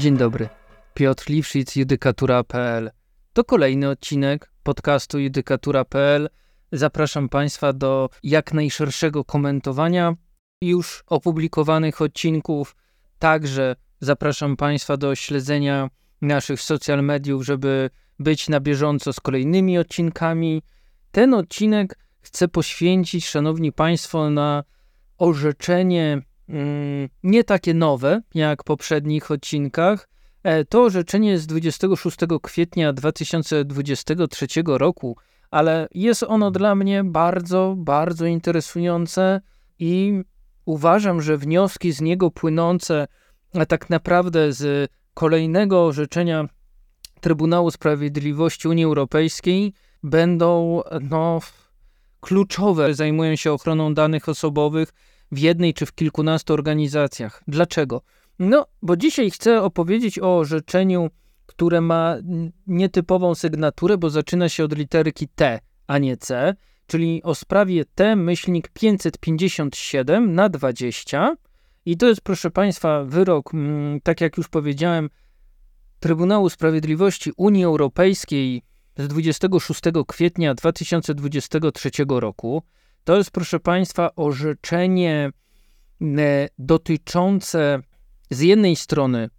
Dzień dobry. Piotr Liwszyc, judykatura.pl. To kolejny odcinek podcastu judykatura.pl. Zapraszam Państwa do jak najszerszego komentowania już opublikowanych odcinków. Także zapraszam Państwa do śledzenia naszych social mediów, żeby być na bieżąco z kolejnymi odcinkami. Ten odcinek chcę poświęcić, Szanowni Państwo, na orzeczenie nie takie nowe jak w poprzednich odcinkach. E, to orzeczenie jest z 26 kwietnia 2023 roku, ale jest ono dla mnie bardzo, bardzo interesujące i uważam, że wnioski z niego płynące, a tak naprawdę z kolejnego orzeczenia Trybunału Sprawiedliwości Unii Europejskiej będą no, kluczowe, zajmują się ochroną danych osobowych w jednej czy w kilkunastu organizacjach. Dlaczego? No, bo dzisiaj chcę opowiedzieć o orzeczeniu, które ma nietypową sygnaturę, bo zaczyna się od literki T, a nie C, czyli o sprawie T myślnik 557 na 20. I to jest, proszę Państwa, wyrok, tak jak już powiedziałem, Trybunału Sprawiedliwości Unii Europejskiej z 26 kwietnia 2023 roku. To jest, proszę Państwa, orzeczenie e, dotyczące z jednej strony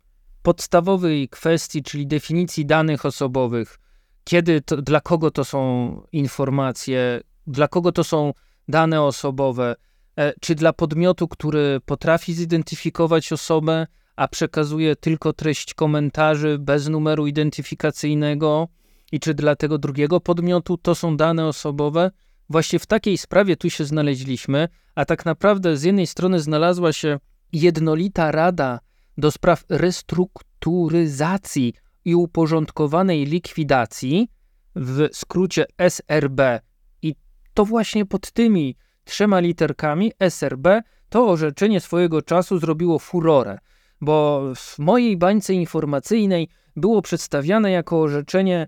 podstawowej kwestii, czyli definicji danych osobowych, kiedy to, dla kogo to są informacje, dla kogo to są dane osobowe, e, czy dla podmiotu, który potrafi zidentyfikować osobę, a przekazuje tylko treść komentarzy bez numeru identyfikacyjnego, i czy dla tego drugiego podmiotu to są dane osobowe. Właśnie w takiej sprawie tu się znaleźliśmy, a tak naprawdę z jednej strony znalazła się jednolita rada do spraw restrukturyzacji i uporządkowanej likwidacji, w skrócie SRB, i to właśnie pod tymi trzema literkami SRB to orzeczenie swojego czasu zrobiło furorę, bo w mojej bańce informacyjnej było przedstawiane jako orzeczenie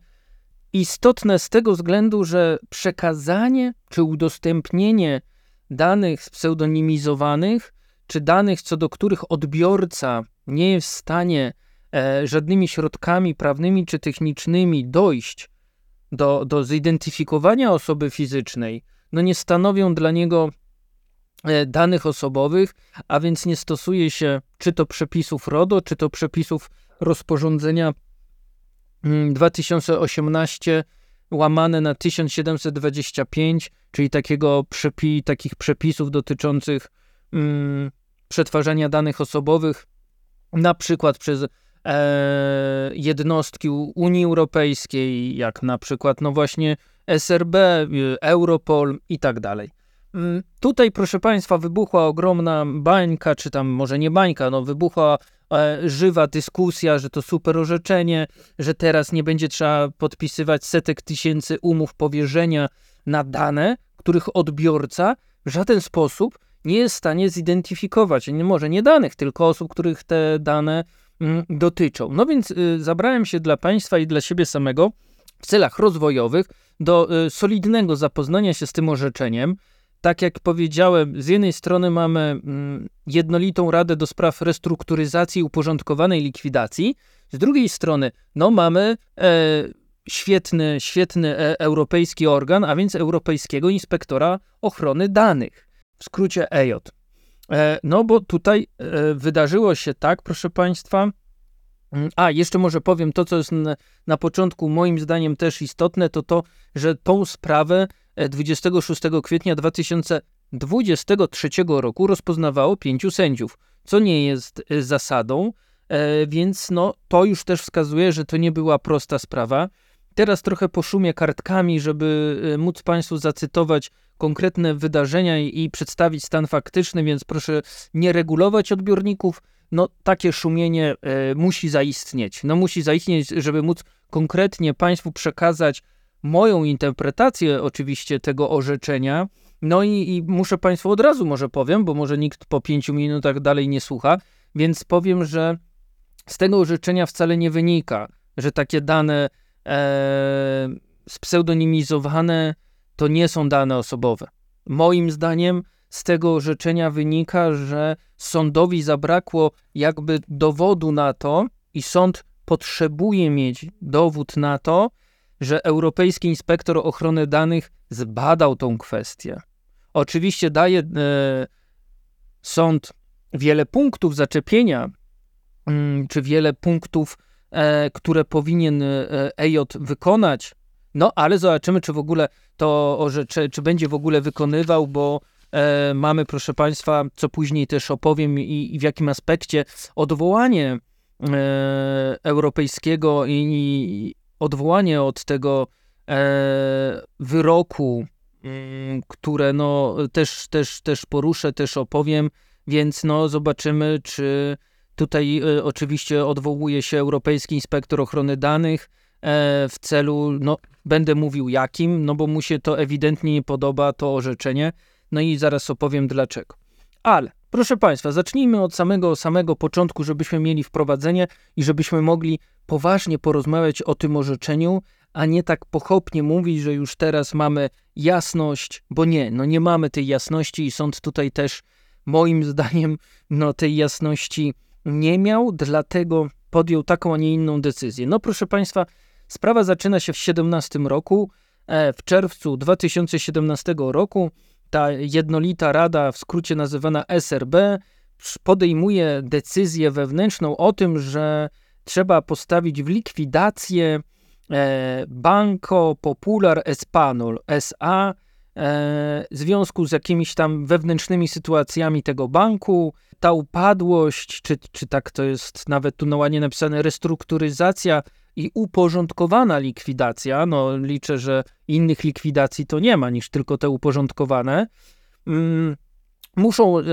istotne z tego względu, że przekazanie czy udostępnienie danych pseudonimizowanych, czy danych, co do których odbiorca nie jest w stanie e, żadnymi środkami prawnymi czy technicznymi dojść do, do zidentyfikowania osoby fizycznej, no nie stanowią dla niego e, danych osobowych, a więc nie stosuje się czy to przepisów RODO, czy to przepisów rozporządzenia 2018 mm, łamane na 1725, czyli takiego przepi, takich przepisów dotyczących mm, przetwarzania danych osobowych, na przykład przez e, jednostki Unii Europejskiej, jak na przykład no właśnie SRB, y, Europol i tak dalej. Mm, tutaj, proszę Państwa, wybuchła ogromna bańka, czy tam może nie bańka, no wybuchła żywa dyskusja, że to super orzeczenie, że teraz nie będzie trzeba podpisywać setek tysięcy umów powierzenia na dane, których odbiorca w żaden sposób nie jest w stanie zidentyfikować, może nie danych, tylko osób, których te dane mm, dotyczą. No więc y, zabrałem się dla Państwa i dla siebie samego w celach rozwojowych do y, solidnego zapoznania się z tym orzeczeniem, tak jak powiedziałem, z jednej strony mamy mm, jednolitą radę do spraw restrukturyzacji i uporządkowanej likwidacji, z drugiej strony, no mamy e, świetny, świetny e, europejski organ, a więc Europejskiego Inspektora Ochrony Danych, w skrócie EJ. E, no bo tutaj e, wydarzyło się tak, proszę Państwa, mm, a, jeszcze może powiem to, co jest na, na początku moim zdaniem też istotne, to to, że tą sprawę 26 kwietnia 2023 roku rozpoznawało pięciu sędziów, co nie jest e, zasadą, e, więc no, to już też wskazuje, że to nie była prosta sprawa. Teraz trochę poszumię kartkami, żeby e, móc Państwu zacytować konkretne wydarzenia i, przedstawić stan faktyczny, więc proszę nie regulować odbiorników. No, takie szumienie e, musi zaistnieć. No, musi zaistnieć, żeby móc konkretnie Państwu przekazać moją interpretację oczywiście tego orzeczenia. No i, i, muszę Państwu od razu może powiem, bo może nikt po pięciu minutach dalej nie słucha, więc powiem, że z tego orzeczenia wcale nie wynika, że takie dane e, spseudonimizowane to nie są dane osobowe. Moim zdaniem z tego orzeczenia wynika, że sądowi zabrakło jakby dowodu na to, i sąd potrzebuje mieć dowód na to, że Europejski Inspektor Ochrony Danych zbadał tą kwestię. Oczywiście daje e, sąd wiele punktów zaczepienia, mm, czy wiele punktów, e, które powinien e, EJ wykonać, no ale zobaczymy, czy w ogóle to orzecze, czy będzie w ogóle wykonywał, bo e, mamy, proszę Państwa, co później też opowiem i, i w jakim aspekcie odwołanie e, europejskiego i, odwołanie od tego e, wyroku, mm, które no, też, też, też poruszę, też opowiem, więc no, zobaczymy, czy tutaj e, oczywiście odwołuje się Europejski Inspektor Ochrony Danych e, w celu, no, będę mówił jakim, no bo mu się to ewidentnie nie podoba, to orzeczenie, no i zaraz opowiem dlaczego. Ale Proszę Państwa, zacznijmy od samego, samego początku, żebyśmy mieli wprowadzenie i żebyśmy mogli poważnie porozmawiać o tym orzeczeniu, a nie tak pochopnie mówić, że już teraz mamy jasność, bo nie, no nie mamy tej jasności i sąd tutaj też moim zdaniem no tej jasności nie miał, dlatego podjął taką, a nie inną decyzję. No proszę Państwa, sprawa zaczyna się w 17 roku, e, w czerwcu 2017 roku ta jednolita rada, w skrócie nazywana SRB, podejmuje decyzję wewnętrzną o tym, że trzeba postawić w likwidację e, Banco Popular Espanol SA e, w związku z jakimiś tam wewnętrznymi sytuacjami tego banku. Ta upadłość, czy, czy tak to jest nawet tu na ładnie napisane, restrukturyzacja i uporządkowana likwidacja, no liczę, że innych likwidacji to nie ma niż tylko te uporządkowane, mm, muszą e, e,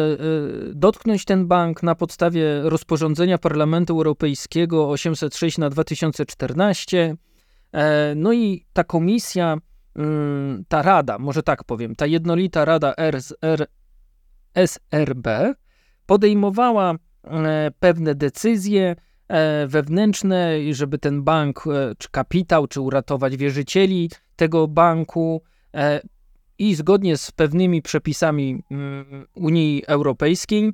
dotknąć ten bank na podstawie rozporządzenia Parlamentu Europejskiego 806 na 2014. E, no i ta komisja, mm, ta rada, może tak powiem, ta jednolita rada SRB podejmowała pewne decyzje, wewnętrzne, żeby ten bank, czy kapitał, czy uratować wierzycieli tego banku i zgodnie z pewnymi przepisami mm, Unii Europejskiej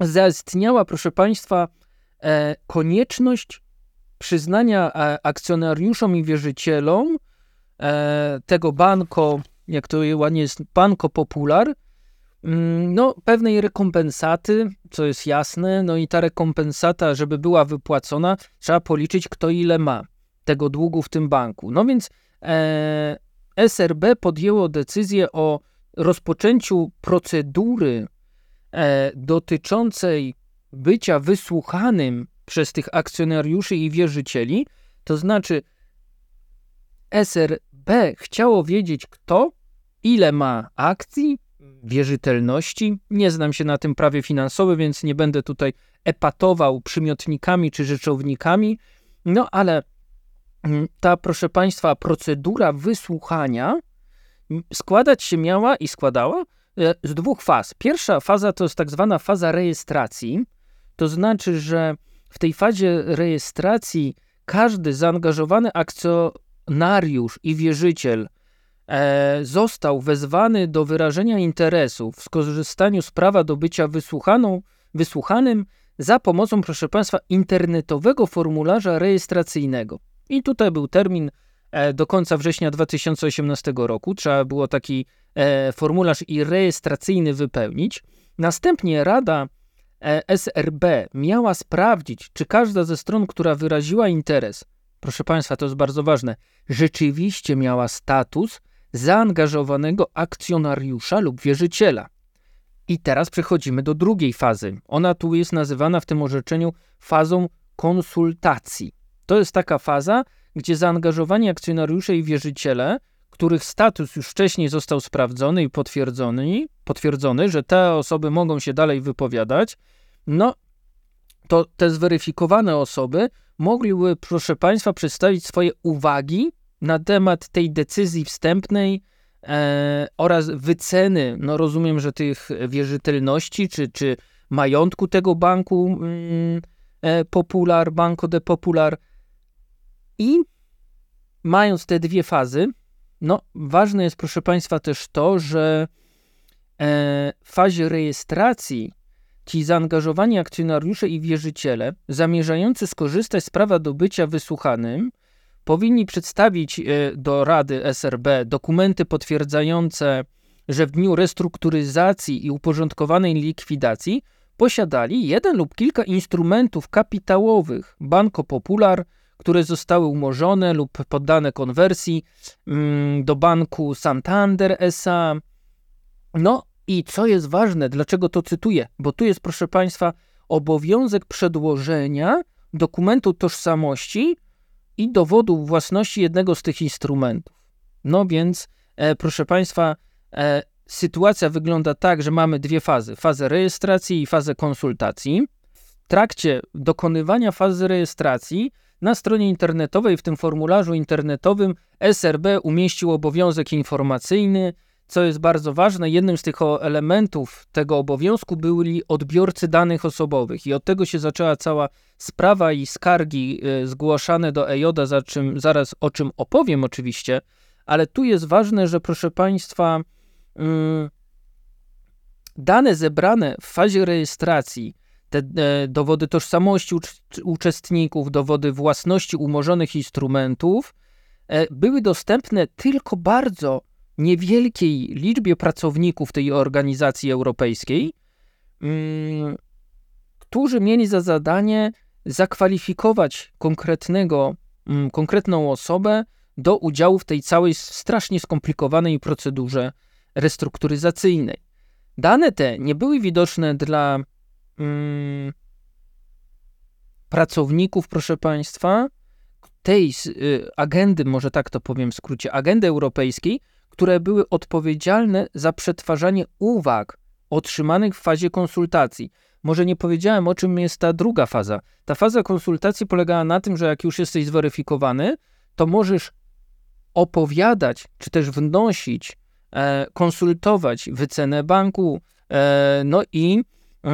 zaistniała, proszę Państwa, konieczność przyznania akcjonariuszom i wierzycielom tego banko, jak to ładnie jest, Banco Popular, Mm, no, pewnej rekompensaty, co jest jasne, no i ta rekompensata, żeby była wypłacona, trzeba policzyć, kto ile ma tego długu w tym banku. No więc e, SRB podjęło decyzję o rozpoczęciu procedury e, dotyczącej bycia wysłuchanym przez tych akcjonariuszy i wierzycieli, to znaczy SRB chciało wiedzieć, kto ile ma akcji, wierzytelności. Nie znam się na tym prawie finansowym, więc nie będę tutaj epatował przymiotnikami czy rzeczownikami. No ale ta, proszę Państwa, procedura wysłuchania składać się miała i składała e, z dwóch faz. Pierwsza faza to jest tak zwana faza rejestracji. To znaczy, że w tej fazie rejestracji każdy zaangażowany akcjonariusz i wierzyciel e, został wezwany do wyrażenia interesów w skorzystaniu z prawa do bycia wysłuchaną, wysłuchanym za pomocą, proszę Państwa, internetowego formularza rejestracyjnego. I tutaj był termin e, do końca września 2018 roku. Trzeba było taki e, formularz i rejestracyjny wypełnić. Następnie Rada e, SRB miała sprawdzić, czy każda ze stron, która wyraziła interes, proszę Państwa, to jest bardzo ważne, rzeczywiście miała status zaangażowanego akcjonariusza lub wierzyciela. I teraz przechodzimy do drugiej fazy. Ona tu jest nazywana w tym orzeczeniu fazą konsultacji. To jest taka faza, gdzie zaangażowani akcjonariusze i wierzyciele, których status już wcześniej został sprawdzony i potwierdzony, potwierdzony, że te osoby mogą się dalej wypowiadać, no to te zweryfikowane osoby mogliby, proszę Państwa, przedstawić swoje uwagi na temat tej decyzji wstępnej e, oraz wyceny, no rozumiem, że tych wierzytelności czy, czy majątku tego banku mm, e, Popular, Banco de Popular i mając te dwie fazy, no ważne jest proszę Państwa też to, że e, w fazie rejestracji ci zaangażowani akcjonariusze i wierzyciele zamierzający skorzystać z prawa do bycia wysłuchanym powinni przedstawić e, do Rady SRB dokumenty potwierdzające, że w dniu restrukturyzacji i uporządkowanej likwidacji posiadali jeden lub kilka instrumentów kapitałowych Banco Popular, które zostały umorzone lub poddane konwersji mm, do banku Santander SA. No i co jest ważne, dlaczego to cytuję? Bo tu jest, proszę Państwa, obowiązek przedłożenia dokumentu tożsamości i dowodu własności jednego z tych instrumentów. No więc, e, proszę Państwa, e, sytuacja wygląda tak, że mamy dwie fazy: fazę rejestracji i fazę konsultacji. W trakcie dokonywania fazy rejestracji na stronie internetowej, w tym formularzu internetowym, SRB umieścił obowiązek informacyjny. Co jest bardzo ważne, jednym z tych elementów tego obowiązku byli odbiorcy danych osobowych, i od tego się zaczęła cała sprawa i skargi e, zgłaszane do EJODA, za czym zaraz o czym opowiem oczywiście, ale tu jest ważne, że proszę Państwa, mm, dane zebrane w fazie rejestracji te e, dowody tożsamości uczestników, dowody własności umorzonych instrumentów e, były dostępne tylko bardzo niewielkiej liczbie pracowników tej organizacji europejskiej, mm, którzy mieli za zadanie zakwalifikować konkretnego, mm, konkretną osobę do udziału w tej całej strasznie skomplikowanej procedurze restrukturyzacyjnej. Dane te nie były widoczne dla mm, pracowników, proszę Państwa, tej y, agendy, może tak to powiem w skrócie, agendy europejskiej, które były odpowiedzialne za przetwarzanie uwag otrzymanych w fazie konsultacji. Może nie powiedziałem, o czym jest ta druga faza. Ta faza konsultacji polegała na tym, że jak już jesteś zweryfikowany, to możesz opowiadać, czy też wnosić, e, konsultować wycenę banku, e, no i e,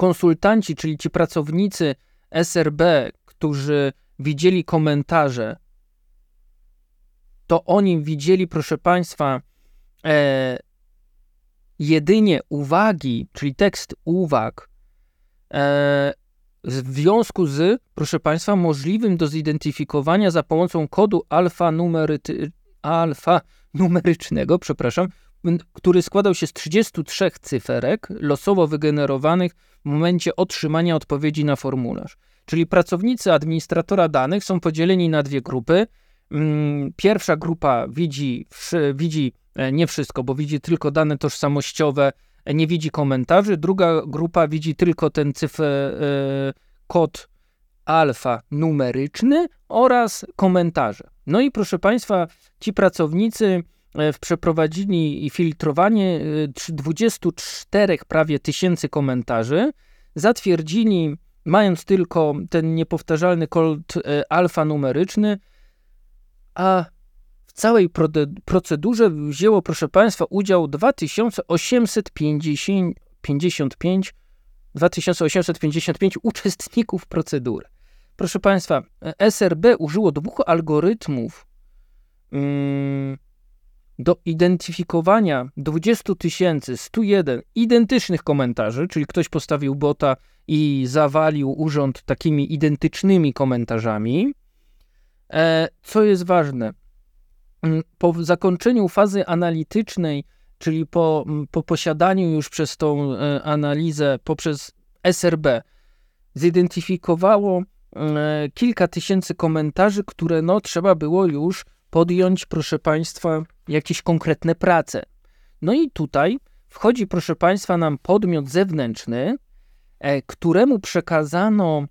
konsultanci, czyli ci pracownicy SRB, którzy widzieli komentarze, to oni widzieli, proszę Państwa, e, jedynie uwagi, czyli tekst uwag, e, w związku z, proszę Państwa, możliwym do zidentyfikowania za pomocą kodu alfanumeryty, alfanumerycznego, przepraszam, który składał się z 33 cyferek losowo wygenerowanych w momencie otrzymania odpowiedzi na formularz. Czyli pracownicy administratora danych są podzieleni na dwie grupy. Mm, pierwsza grupa widzi, widzi e, nie wszystko, bo widzi tylko dane tożsamościowe, e, nie widzi komentarzy. Druga grupa widzi tylko ten cyfr, e, kod alfa numeryczny oraz komentarze. No i proszę Państwa, ci pracownicy przeprowadzili i filtrowanie 24 prawie tysięcy komentarzy, zatwierdzili, mając tylko ten niepowtarzalny kod alfanumeryczny, a w całej procedurze wzięło, proszę Państwa, udział 2855 2855 uczestników procedury. Proszę Państwa, SRB użyło dwóch algorytmów mm, do identyfikowania 20 101 identycznych komentarzy, czyli ktoś postawił bota i zawalił urząd takimi identycznymi komentarzami. E, co jest ważne, po zakończeniu fazy analitycznej, czyli po, po posiadaniu już przez tą e, analizę poprzez SRB, zidentyfikowało e, kilka tysięcy komentarzy, które no, trzeba było już podjąć, proszę Państwa, jakieś konkretne prace. No i tutaj wchodzi, proszę Państwa, nam podmiot zewnętrzny, któremu przekazano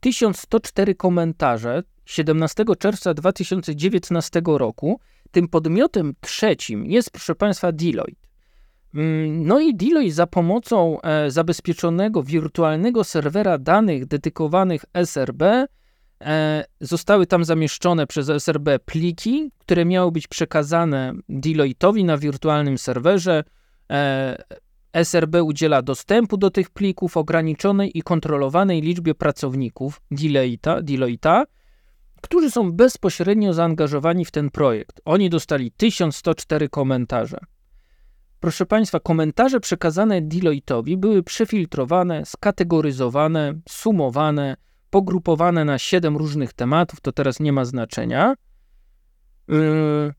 1104 komentarze, 17 czerwca 2019 roku tym podmiotem trzecim jest, proszę Państwa, Deloitte. Mm, no i Deloitte za pomocą e, zabezpieczonego wirtualnego serwera danych dedykowanych SRB e, zostały tam zamieszczone przez SRB pliki, które miały być przekazane Deloitte'owi na wirtualnym serwerze. E, SRB udziela dostępu do tych plików ograniczonej i kontrolowanej liczbie pracowników Deloitte'a którzy są bezpośrednio zaangażowani w ten projekt. Oni dostali 1104 komentarze. proszę Państwa, komentarze przekazane Deloitte'owi były przefiltrowane, skategoryzowane, sumowane, pogrupowane na siedem różnych tematów, to teraz nie ma znaczenia. Yy,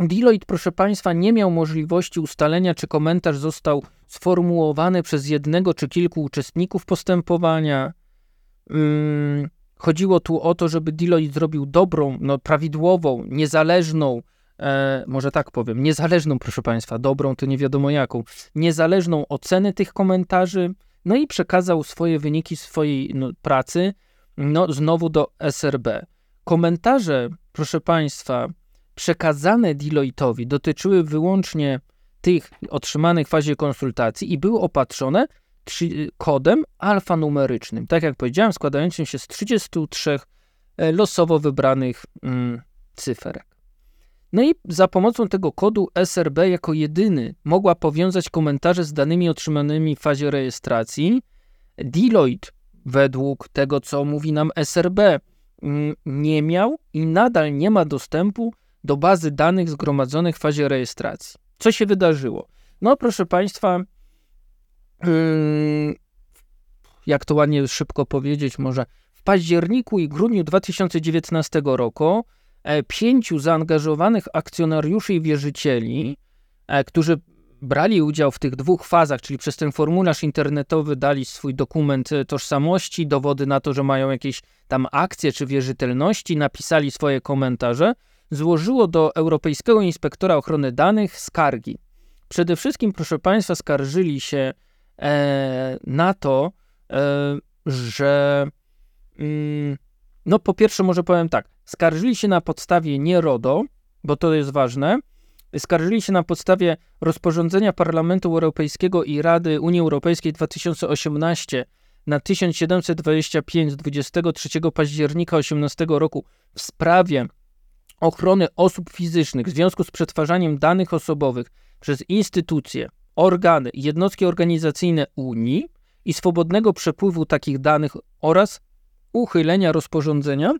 Deloitte, proszę Państwa, nie miał możliwości ustalenia, czy komentarz został sformułowany przez jednego czy kilku uczestników postępowania. Yy, chodziło tu o to, żeby Deloitte zrobił dobrą, no, prawidłową, niezależną, e, może tak powiem, niezależną, proszę Państwa, dobrą to nie wiadomo jaką, niezależną ocenę tych komentarzy, no i przekazał swoje wyniki swojej no, pracy, no, znowu do SRB. Komentarze, proszę Państwa, przekazane Deloitte'owi dotyczyły wyłącznie tych otrzymanych w fazie konsultacji i były opatrzone kodem alfanumerycznym, tak jak powiedziałem, składającym się z 33 e, losowo wybranych mm, cyferek. No i za pomocą tego kodu SRB jako jedyny mogła powiązać komentarze z danymi otrzymanymi w fazie rejestracji. Deloitte, według tego co mówi nam SRB, mm, nie miał i nadal nie ma dostępu do bazy danych zgromadzonych w fazie rejestracji. Co się wydarzyło? No, proszę Państwa, yy, jak to ładnie szybko powiedzieć, może w październiku i grudniu 2019 roku pięciu zaangażowanych akcjonariuszy i wierzycieli, e, którzy brali udział w tych dwóch fazach, czyli przez ten formularz internetowy dali swój dokument e, tożsamości, dowody na to, że mają jakieś tam akcje czy wierzytelności, napisali swoje komentarze, złożyło do Europejskiego Inspektora Ochrony Danych skargi. Przede wszystkim, proszę Państwa, skarżyli się e, na to, e, że mm, no po pierwsze może powiem tak, skarżyli się na podstawie nie RODO, bo to jest ważne, skarżyli się na podstawie rozporządzenia Parlamentu Europejskiego i Rady Unii Europejskiej 2018 na 1725 z 23 października 18 roku w sprawie ochrony osób fizycznych w związku z przetwarzaniem danych osobowych przez instytucje, organy i jednostki organizacyjne Unii i swobodnego przepływu takich danych oraz uchylenia rozporządzenia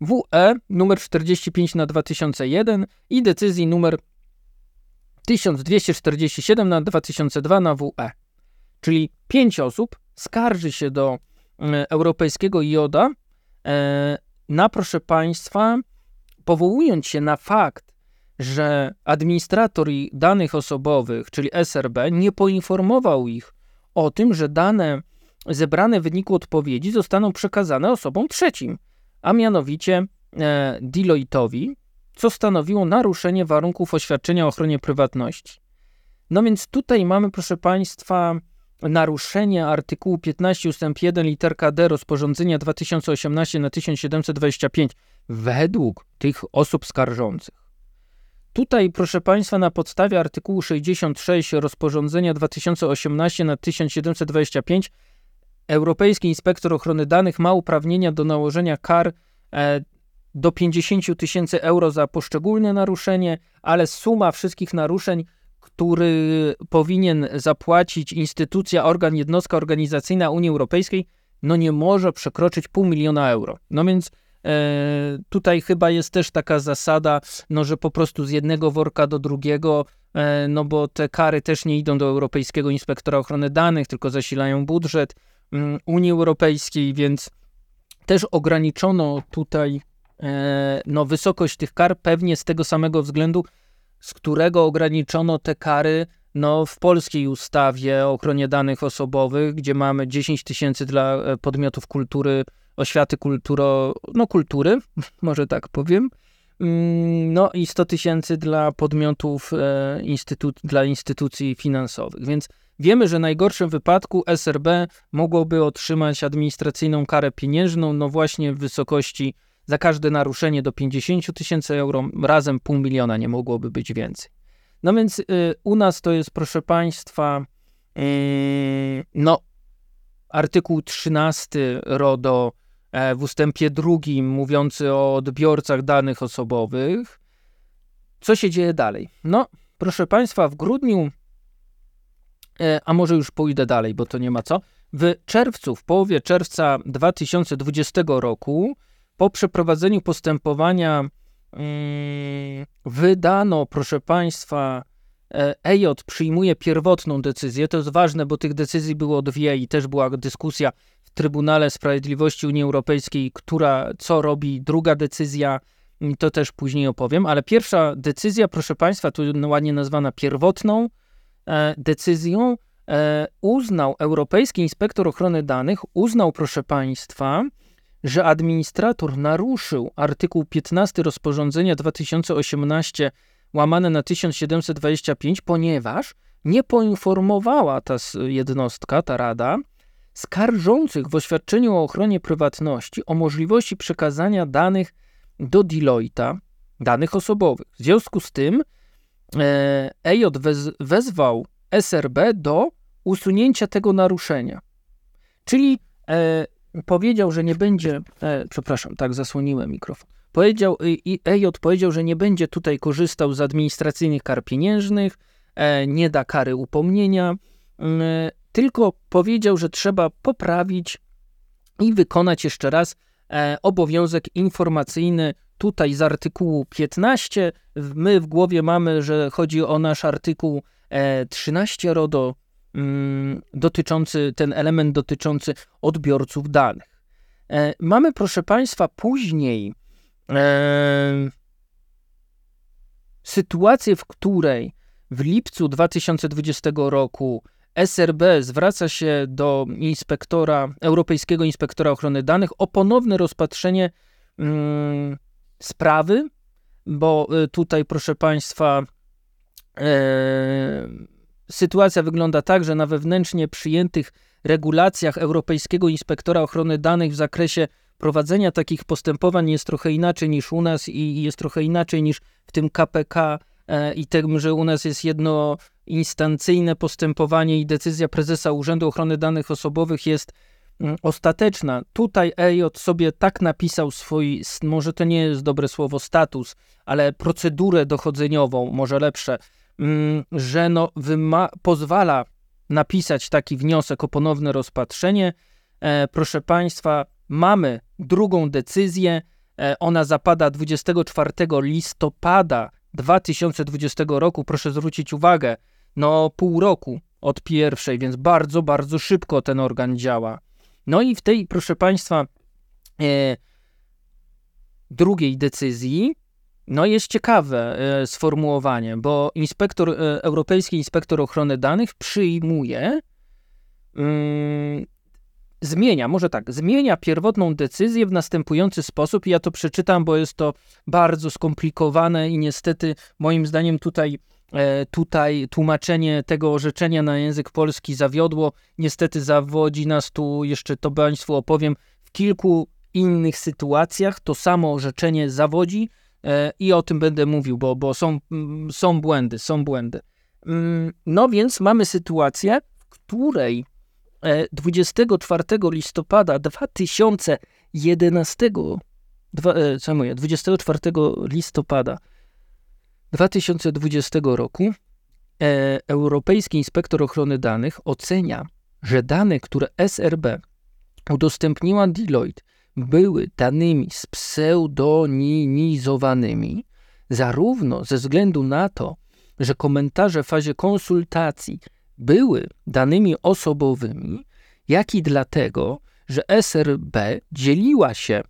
WE numer 45 na 2001 i decyzji numer 1247 na 2002 na WE. Czyli pięć osób skarży się do e, europejskiego JODA e, na, proszę Państwa, powołując się na fakt, że administrator danych osobowych, czyli SRB, nie poinformował ich o tym, że dane zebrane w wyniku odpowiedzi zostaną przekazane osobom trzecim, a mianowicie e, Deloitte'owi, co stanowiło naruszenie warunków oświadczenia o ochronie prywatności. No więc tutaj mamy, proszę Państwa, naruszenie artykułu 15 ust. 1 literka D rozporządzenia 2018 na 1725 według tych osób skarżących. Tutaj, proszę Państwa, na podstawie artykułu 66 rozporządzenia 2018 na 1725 Europejski Inspektor Ochrony Danych ma uprawnienia do nałożenia kar e, do 50 tysięcy euro za poszczególne naruszenie, ale suma wszystkich naruszeń który powinien zapłacić instytucja, organ, jednostka organizacyjna Unii Europejskiej, no nie może przekroczyć pół miliona euro. No więc e, tutaj chyba jest też taka zasada, no że po prostu z jednego worka do drugiego, e, no bo te kary też nie idą do Europejskiego Inspektora Ochrony Danych, tylko zasilają budżet Unii Europejskiej, więc też ograniczono tutaj e, no, wysokość tych kar pewnie z tego samego względu, z którego ograniczono te kary no, w polskiej ustawie o ochronie danych osobowych, gdzie mamy 10 tysięcy dla e, podmiotów kultury, oświaty kulturo, no kultury, może tak powiem, mm, no i 100 tysięcy dla podmiotów, e, instytu dla instytucji finansowych. Więc wiemy, że w najgorszym wypadku SRB mogłoby otrzymać administracyjną karę pieniężną, no właśnie w wysokości za każde naruszenie do 50 tysięcy euro, razem pół miliona nie mogłoby być więcej. No więc y, u nas to jest, proszę Państwa, y, no, artykuł 13 RODO e, w ustępie drugim mówiący o odbiorcach danych osobowych. Co się dzieje dalej? No, proszę Państwa, w grudniu, a może już pójdę dalej, bo to nie ma co. W czerwcu, w połowie czerwca 2020 roku po przeprowadzeniu postępowania yy, wydano, proszę Państwa, EJ przyjmuje pierwotną decyzję. To jest ważne, bo tych decyzji było dwie i też była dyskusja w Trybunale Sprawiedliwości Unii Europejskiej, która co robi, druga decyzja. To też później opowiem, ale pierwsza decyzja, proszę Państwa, tu ładnie nazwana pierwotną e, decyzją, e, uznał Europejski Inspektor Ochrony Danych, uznał, proszę Państwa, że administrator naruszył artykuł 15 rozporządzenia 2018 łamane na 1725, ponieważ nie poinformowała ta jednostka, ta rada, skarżących w oświadczeniu o ochronie prywatności o możliwości przekazania danych do Deloitte'a, danych osobowych. W związku z tym e, EJ wez, wezwał SRB do usunięcia tego naruszenia. Czyli e, powiedział, że nie będzie, e, przepraszam, tak zasłoniłem mikrofon. Powiedział, i EJ powiedział, że nie będzie tutaj korzystał z administracyjnych kar pieniężnych, e, nie da kary upomnienia, e, tylko powiedział, że trzeba poprawić i wykonać jeszcze raz e, obowiązek informacyjny tutaj z artykułu 15. My w głowie mamy, że chodzi o nasz artykuł 13 RODO, mm, dotyczący, ten element dotyczący odbiorców danych. Mamy, proszę Państwa, później sytuację, w której w lipcu 2020 roku SRB zwraca się do inspektora, Europejskiego Inspektora Ochrony Danych o ponowne rozpatrzenie mm, sprawy, bo y, tutaj, proszę Państwa, e, sytuacja wygląda tak, że na wewnętrznie przyjętych regulacjach Europejskiego Inspektora Ochrony Danych w zakresie prowadzenia takich postępowań jest trochę inaczej niż u nas i jest trochę inaczej niż w tym KPK e, i tym, że u nas jest jednoinstancyjne postępowanie i decyzja prezesa Urzędu Ochrony Danych Osobowych jest mm, ostateczna. Tutaj EJ sobie tak napisał swój, może to nie jest dobre słowo status, ale procedurę dochodzeniową, może lepsze, mm, że no pozwala napisać taki wniosek o ponowne rozpatrzenie. E, proszę Państwa, mamy drugą decyzję. E, ona zapada 24 listopada 2020 roku. Proszę zwrócić uwagę, no pół roku od pierwszej, więc bardzo, bardzo szybko ten organ działa. No i w tej, proszę Państwa, e, drugiej decyzji, no jest ciekawe e, sformułowanie, bo inspektor, e, Europejski Inspektor Ochrony Danych przyjmuje mm, zmienia, może tak, zmienia pierwotną decyzję w następujący sposób. Ja to przeczytam, bo jest to bardzo skomplikowane i niestety moim zdaniem tutaj, tutaj tłumaczenie tego orzeczenia na język polski zawiodło. Niestety zawodzi nas tu, jeszcze to Państwu opowiem, w kilku innych sytuacjach to samo orzeczenie zawodzi e, i o tym będę mówił, bo, bo są, mm, są błędy, są błędy. Mm, no więc mamy sytuację, w której 24 e, listopada 2011, dwa, e, co mówię, 24 listopada 2020 roku e, Europejski Inspektor Ochrony Danych ocenia, że dane, które SRB udostępniła Deloitte, były danymi spseudonimizowanymi, zarówno ze względu na to, że komentarze w fazie konsultacji były danymi osobowymi, jak i dlatego, że SRB dzieliła się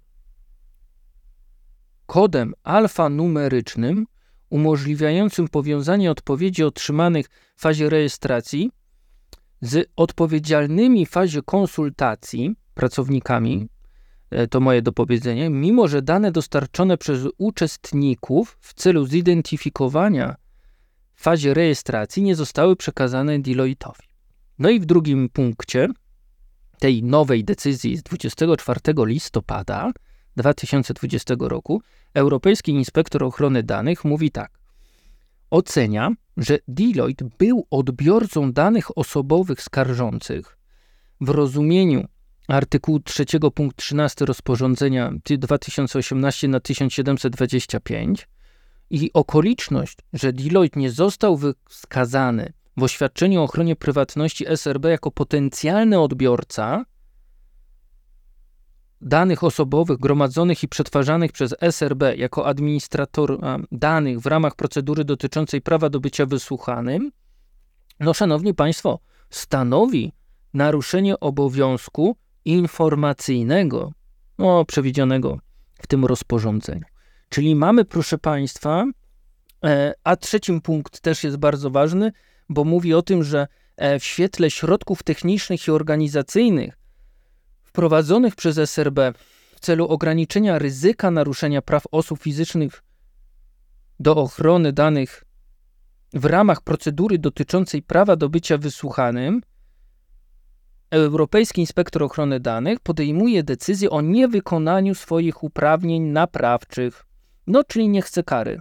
kodem alfanumerycznym umożliwiającym powiązanie odpowiedzi otrzymanych w fazie rejestracji z odpowiedzialnymi w fazie konsultacji pracownikami, e, to moje dopowiedzenie, mimo że dane dostarczone przez uczestników w celu zidentyfikowania w fazie rejestracji nie zostały przekazane Deloitte'owi. No i w drugim punkcie tej nowej decyzji z 24 listopada 2020 roku Europejski Inspektor Ochrony Danych mówi tak. Ocenia, że Deloitte był odbiorcą danych osobowych skarżących w rozumieniu artykułu 3 punkt 13 rozporządzenia 2018 na 1725 i okoliczność, że Deloitte nie został wskazany w oświadczeniu o ochronie prywatności SRB jako potencjalny odbiorca, danych osobowych gromadzonych i przetwarzanych przez SRB jako administrator danych w ramach procedury dotyczącej prawa do bycia wysłuchanym, no szanowni państwo, stanowi naruszenie obowiązku informacyjnego, no, przewidzianego w tym rozporządzeniu. Czyli mamy, proszę państwa, e, a trzecim punkt też jest bardzo ważny, bo mówi o tym, że e, w świetle środków technicznych i organizacyjnych wprowadzonych przez SRB w celu ograniczenia ryzyka naruszenia praw osób fizycznych do ochrony danych w ramach procedury dotyczącej prawa do bycia wysłuchanym, Europejski Inspektor Ochrony Danych podejmuje decyzję o niewykonaniu swoich uprawnień naprawczych. No, czyli nie chce kary.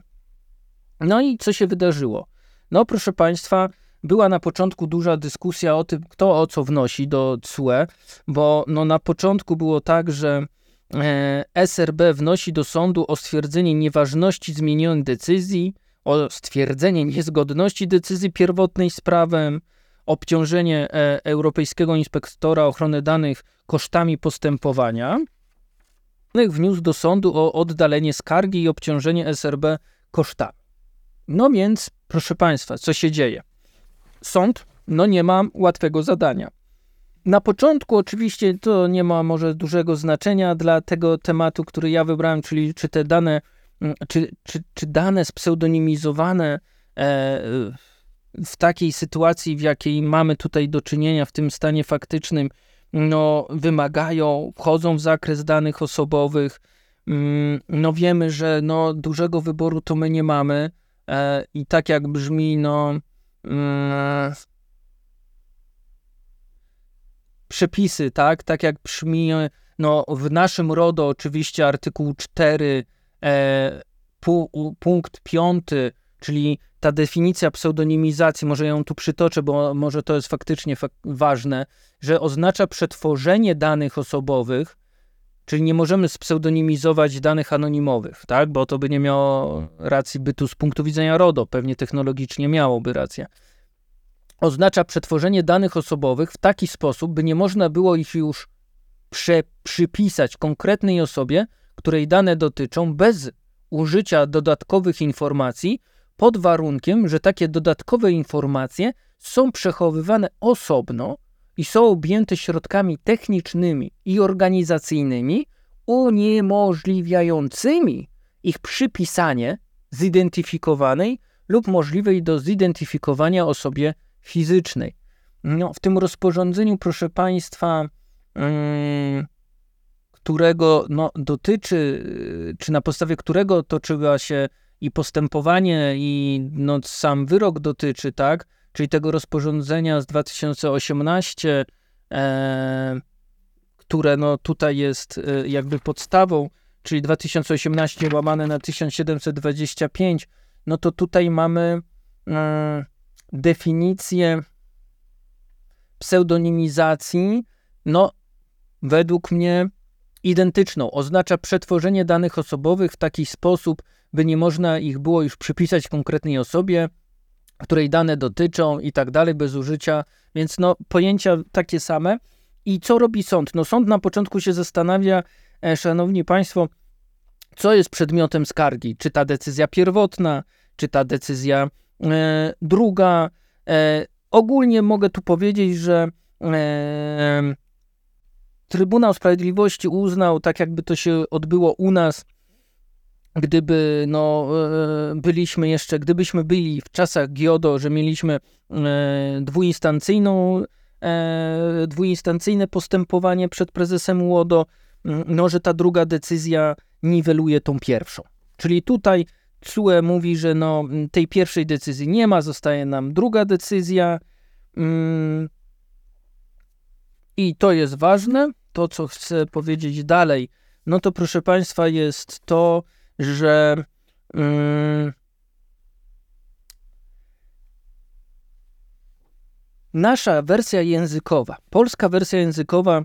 No i co się wydarzyło? No, proszę Państwa, była na początku duża dyskusja o tym, kto o co wnosi do CUE, bo no, na początku było tak, że e, SRB wnosi do sądu o stwierdzenie nieważności zmienionej decyzji, o stwierdzenie niezgodności decyzji pierwotnej z prawem, obciążenie e, Europejskiego Inspektora Ochrony Danych kosztami postępowania, wniósł do sądu o oddalenie skargi i obciążenie SRB kosztami. No więc, proszę Państwa, co się dzieje? Sąd, no nie ma łatwego zadania. Na początku oczywiście to nie ma może dużego znaczenia dla tego tematu, który ja wybrałem, czyli czy te dane, mm, czy, czy, czy dane spseudonimizowane e, w takiej sytuacji, w jakiej mamy tutaj do czynienia w tym stanie faktycznym, no, wymagają, wchodzą w zakres danych osobowych. Mm, no wiemy, że no, dużego wyboru to my nie mamy e, i tak jak brzmi, no przepisy, tak, tak jak brzmi, no w naszym RODO oczywiście artykuł 4, e, pu, punkt 5, czyli ta definicja pseudonimizacji, może ją tu przytoczę, bo może to jest faktycznie fak ważne, że oznacza przetworzenie danych osobowych, czyli nie możemy spseudonimizować danych anonimowych, tak? bo to by nie miało racji bytu z punktu widzenia RODO, pewnie technologicznie miałoby rację. Oznacza przetworzenie danych osobowych w taki sposób, by nie można było ich już prze przypisać konkretnej osobie, której dane dotyczą, bez użycia dodatkowych informacji, pod warunkiem, że takie dodatkowe informacje są przechowywane osobno i są objęte środkami technicznymi i organizacyjnymi uniemożliwiającymi ich przypisanie zidentyfikowanej lub możliwej do zidentyfikowania osobie fizycznej. No, w tym rozporządzeniu, proszę Państwa, yy, którego no, dotyczy, czy na podstawie którego toczyła się i postępowanie i no, sam wyrok dotyczy, tak, czyli tego rozporządzenia z 2018, e, które no, tutaj jest e, jakby podstawą, czyli 2018 łamane na 1725, no to tutaj mamy e, definicję pseudonimizacji, no według mnie identyczną. Oznacza przetworzenie danych osobowych w taki sposób, by nie można ich było już przypisać konkretnej osobie, której dane dotyczą i tak dalej, bez użycia, więc no pojęcia takie same. I co robi sąd? No sąd na początku się zastanawia, e, szanowni państwo, co jest przedmiotem skargi? Czy ta decyzja pierwotna, czy ta decyzja e, druga? E, ogólnie mogę tu powiedzieć, że e, Trybunał Sprawiedliwości uznał, tak jakby to się odbyło u nas, gdyby no, e, byliśmy jeszcze, gdybyśmy byli w czasach GIODO, że mieliśmy e, dwuinstancyjną, e, dwuinstancyjne postępowanie przed prezesem UODO, no, że ta druga decyzja niweluje tą pierwszą. Czyli tutaj CUE mówi, że no, tej pierwszej decyzji nie ma, zostaje nam druga decyzja. I to jest ważne. To, co chcę powiedzieć dalej, no to proszę Państwa, jest to, że yy, nasza wersja językowa, polska wersja językowa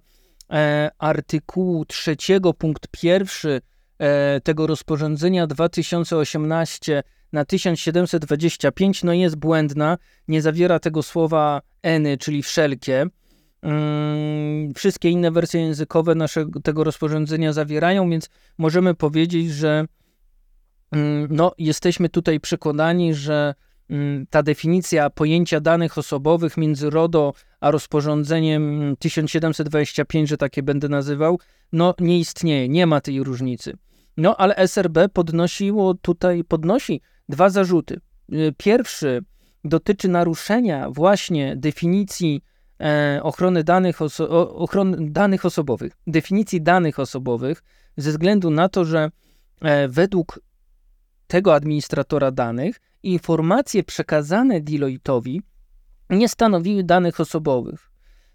e, artykułu trzeciego punkt pierwszy e, tego rozporządzenia 2018 na 1725 no jest błędna, nie zawiera tego słowa eny, czyli wszelkie. mm, wszystkie inne wersje językowe naszego tego rozporządzenia zawierają, więc możemy powiedzieć, że no, jesteśmy tutaj przekonani, że mm, ta definicja pojęcia danych osobowych między RODO a rozporządzeniem 1725, że takie będę nazywał, no nie istnieje, nie ma tej różnicy. No ale SRB podnosiło tutaj, podnosi dwa zarzuty. Y, pierwszy dotyczy naruszenia właśnie definicji e, ochrony danych, oso ochrony danych osobowych, definicji danych osobowych, ze względu na to, że e, według tego administratora danych informacje przekazane Deloitte'owi nie stanowiły danych osobowych.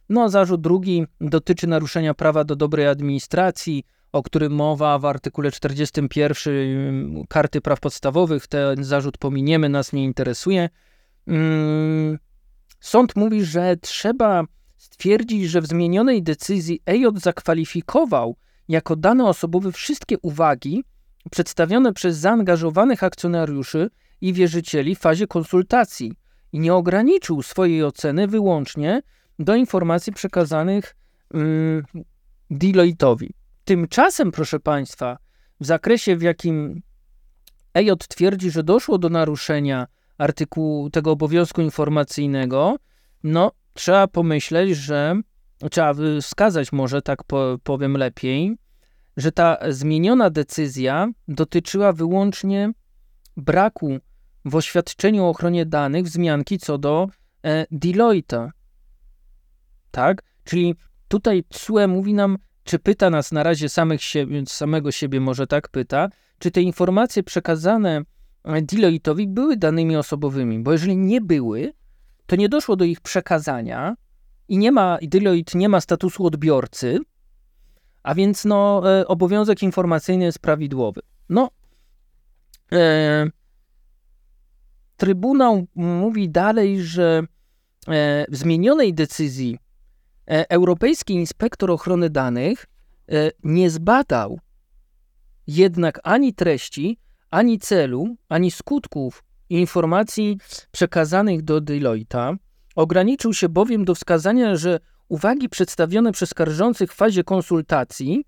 No, zarzut drugi dotyczy naruszenia prawa do dobrej administracji, o którym mowa w artykule 41 mm, Karty Praw Podstawowych. Ten zarzut pominiemy, nas nie interesuje. Mm, sąd mówi, że trzeba stwierdzić, że w zmienionej decyzji EJ zakwalifikował jako dane osobowe wszystkie uwagi przedstawione przez zaangażowanych akcjonariuszy i wierzycieli w fazie konsultacji i nie ograniczył swojej oceny wyłącznie do informacji przekazanych yy, Deloitte'owi. Tymczasem, proszę Państwa, w zakresie, w jakim EJ twierdzi, że doszło do naruszenia artykułu tego obowiązku informacyjnego, no trzeba pomyśleć, że trzeba wskazać może, tak powiem lepiej, że ta zmieniona decyzja dotyczyła wyłącznie braku w oświadczeniu o ochronie danych wzmianki co do e. Tak? Czyli tutaj CUE mówi nam, czy pyta nas na razie samych siebie, samego siebie może tak pyta, czy te informacje przekazane Deloitte'owi były danymi osobowymi, bo jeżeli nie były, to nie doszło do ich przekazania i nie ma, Deloitte nie ma statusu odbiorcy, a więc no, e, obowiązek informacyjny jest prawidłowy. No, e, Trybunał mówi dalej, że e, w zmienionej decyzji e, Europejski Inspektor Ochrony Danych nie zbadał jednak ani treści, ani celu, ani skutków informacji przekazanych do Deloitte'a. Ograniczył się bowiem do wskazania, że uwagi przedstawione przez skarżących w fazie konsultacji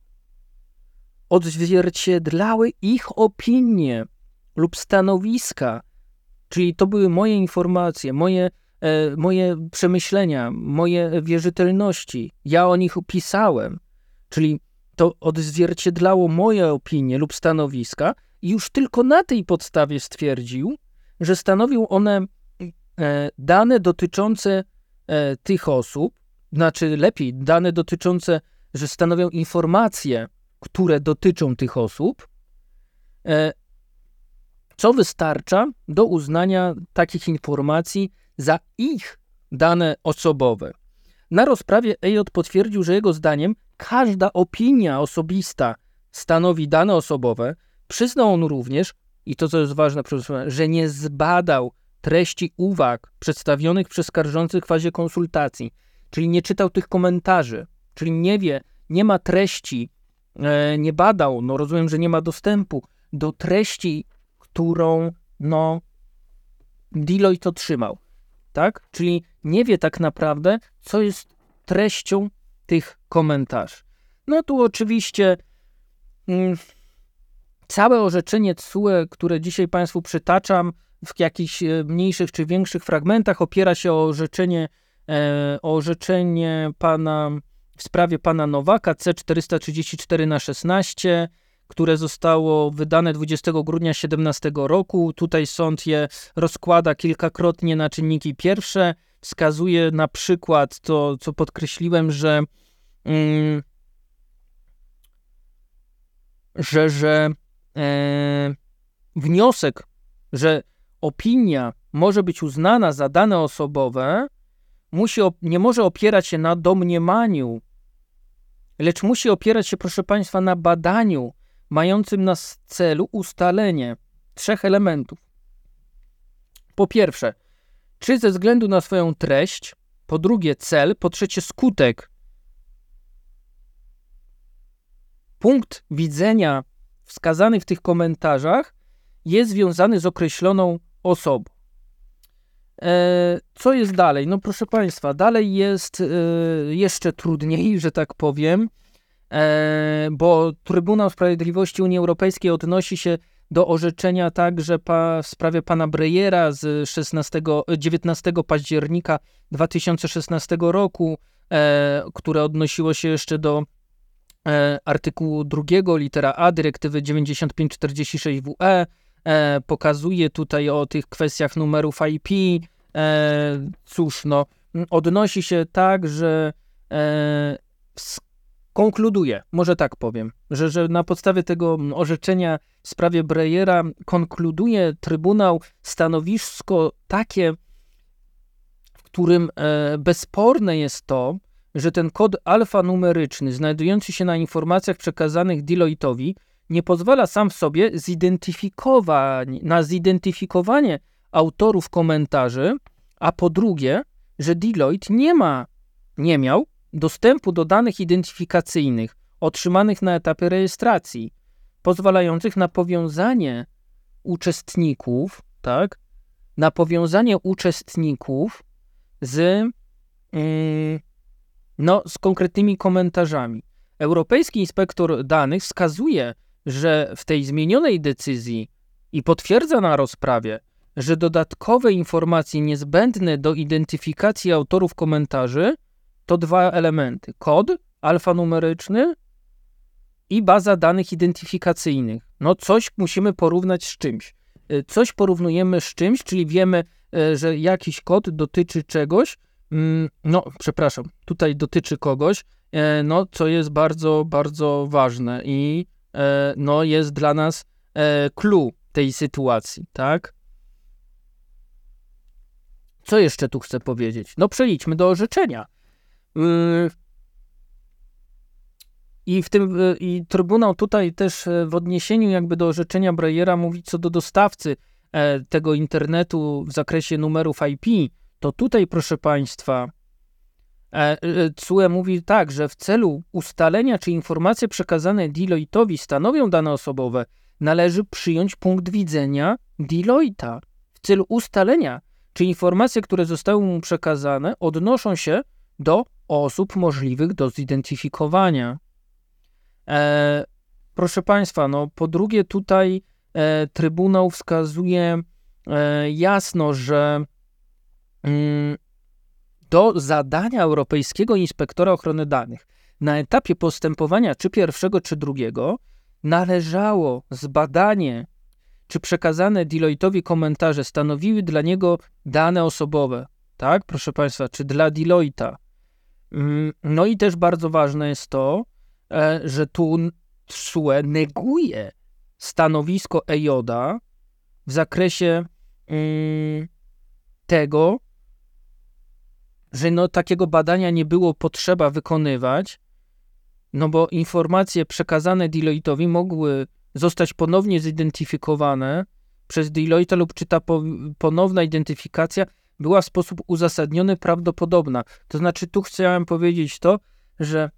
odzwierciedlały ich opinie lub stanowiska, czyli to były moje informacje, moje, e, moje przemyślenia, moje wierzytelności. Ja o nich opisałem, czyli to odzwierciedlało moje opinie lub stanowiska, i już tylko na tej podstawie stwierdził, że stanowią one e, dane dotyczące e, tych osób, znaczy lepiej, dane dotyczące, że stanowią informacje, które dotyczą tych osób, e, co wystarcza do uznania takich informacji za ich dane osobowe. Na rozprawie EJ potwierdził, że jego zdaniem każda opinia osobista stanowi dane osobowe, Przyznał on również, i to co jest ważne, że nie zbadał treści uwag przedstawionych przez skarżących w fazie konsultacji, czyli nie czytał tych komentarzy, czyli nie wie, nie ma treści, e, nie badał, no rozumiem, że nie ma dostępu do treści, którą no Deloitte otrzymał, tak? Czyli nie wie tak naprawdę, co jest treścią tych komentarzy. No tu oczywiście mm, Całe orzeczenie TSUE, które dzisiaj Państwu przytaczam, w jakichś e, mniejszych czy większych fragmentach, opiera się o orzeczenie, orzeczenie pana w sprawie pana Nowaka C434 na 16, które zostało wydane 20 grudnia 2017 roku. Tutaj sąd je rozkłada kilkakrotnie na czynniki pierwsze. Wskazuje na przykład to, co podkreśliłem, że, mm, że, że e, wniosek, że opinia może być uznana za dane osobowe, musi, nie może opierać się na domniemaniu, lecz musi opierać się, proszę Państwa, na badaniu mającym na celu ustalenie trzech elementów. Po pierwsze, czy ze względu na swoją treść, po drugie cel, po trzecie skutek. Punkt widzenia wskazany w tych komentarzach jest związany z określoną osobą. E, co jest dalej? No proszę Państwa, dalej jest e, jeszcze trudniej, że tak powiem, e, bo Trybunał Sprawiedliwości Unii Europejskiej odnosi się do orzeczenia także pa, w sprawie pana Brejera z 16, 19 października 2016 roku, które odnosiło się jeszcze do artykułu 2 litera A dyrektywy 9546 WE. E, pokazuje tutaj o tych kwestiach numerów IP. E, cóż, no, odnosi się tak, że e, konkluduje, może tak powiem, że, że na podstawie tego orzeczenia w sprawie Breyera konkluduje Trybunał stanowisko takie, w którym e, bezsporne jest to, że ten kod alfanumeryczny znajdujący się na informacjach przekazanych Deloitte'owi nie pozwala sam w sobie na zidentyfikowanie autorów komentarzy, a po drugie, że Deloitte nie ma, nie miał dostępu do danych identyfikacyjnych otrzymanych na etapie rejestracji, pozwalających na powiązanie uczestników, tak, na powiązanie uczestników z, yy, no, z konkretnymi komentarzami. Europejski inspektor danych wskazuje, że w tej zmienionej decyzji i potwierdza na rozprawie, że dodatkowe informacje niezbędne do identyfikacji autorów komentarzy to dwa elementy: kod alfanumeryczny i baza danych identyfikacyjnych. No, coś musimy porównać z czymś. Y, coś porównujemy z czymś, czyli wiemy, y, że jakiś kod dotyczy czegoś. Mm, no, przepraszam, tutaj dotyczy kogoś, e, no, co jest bardzo, bardzo ważne i e, no, jest dla nas e, clue tej sytuacji, tak? Co jeszcze tu chcę powiedzieć? No, przejdźmy do orzeczenia. Yy, I w tym i Trybunał tutaj też e, w odniesieniu jakby do orzeczenia Breyera mówi co do dostawcy e, tego internetu w zakresie numerów IP, to tutaj proszę Państwa e, CUE mówi tak, że w celu ustalenia, czy informacje przekazane Deloitte'owi stanowią dane osobowe, należy przyjąć punkt widzenia Deloitte'a. W celu ustalenia, czy informacje, które zostały mu przekazane, odnoszą się do osób możliwych do zidentyfikowania. E, proszę Państwa, no po drugie tutaj e, Trybunał wskazuje e, jasno, że mm, do zadania Europejskiego Inspektora Ochrony Danych na etapie postępowania czy pierwszego, czy drugiego należało zbadanie, czy przekazane Deloitte'owi komentarze stanowiły dla niego dane osobowe. Tak, proszę Państwa, czy dla Deloitte'a Mm, no i też bardzo ważne jest to, e, że tu TSUE neguje stanowisko EJODA w zakresie mm, tego, że no, takiego badania nie było potrzeba wykonywać, no bo informacje przekazane Deloitte'owi mogły zostać ponownie zidentyfikowane przez Deloitte lub czy ta ponowna identyfikacja była w sposób uzasadniony prawdopodobna. To znaczy, tu chciałem powiedzieć to, że